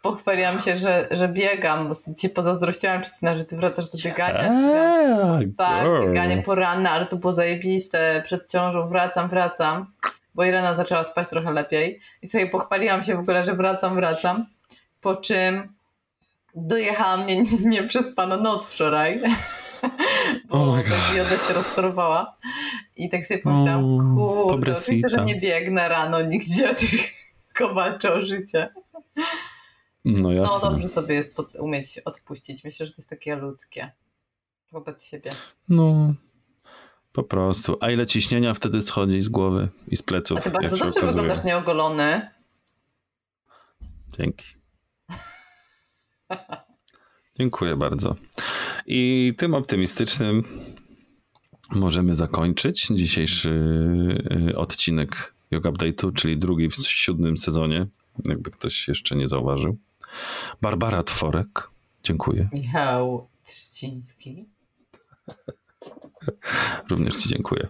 Pochwaliłam się, że, że biegam, bo ci pozazdrościłam Czystyna, że ty wracasz do biegania. Eee, tak, bieganie poranne, ale to było zajebiste. Przed ciążą wracam, wracam. Bo Irena zaczęła spać trochę lepiej. I sobie pochwaliłam się w ogóle, że wracam, wracam. Po czym dojechała mnie <laughs> nieprzespana noc wczoraj. <laughs> bo oh Joda się rozchorowała. I tak sobie pomyślałam, oh, kurde, oczywiście, że nie biegnę rano nigdzie, <laughs> tylko walczę o życie. No jasne. No dobrze sobie jest pod, umieć odpuścić. Myślę, że to jest takie ludzkie wobec siebie. No, po prostu. A ile ciśnienia wtedy schodzi z głowy i z pleców? A ty bardzo dobrze okazuje. wyglądasz nieogolony. Dzięki. <laughs> Dziękuję bardzo. I tym optymistycznym możemy zakończyć dzisiejszy y, odcinek Yoga Update'u, czyli drugi w siódmym sezonie, jakby ktoś jeszcze nie zauważył. Barbara Tworek, dziękuję. Michał Trzciński. Również Ci dziękuję.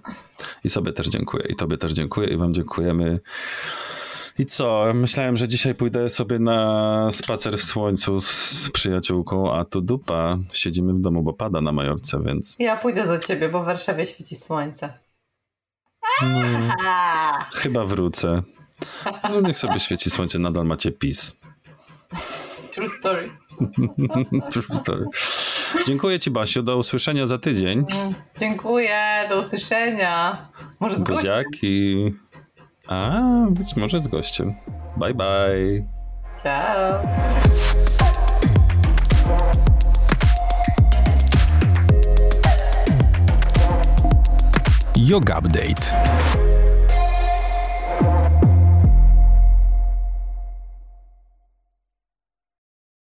I sobie też dziękuję. I Tobie też dziękuję. I Wam dziękujemy i co? Myślałem, że dzisiaj pójdę sobie na spacer w słońcu z przyjaciółką, a tu dupa. Siedzimy w domu, bo pada na Majorce, więc... Ja pójdę za ciebie, bo w Warszawie świeci słońce. No, chyba wrócę. No niech sobie świeci słońce, nadal macie PiS. True story. <laughs> True story. Dziękuję Ci, Basiu. Do usłyszenia za tydzień. Mm, dziękuję. Do usłyszenia. Może z Buziaki. A, być może z gościem. Bye, bye. Ciao. Yoga Update.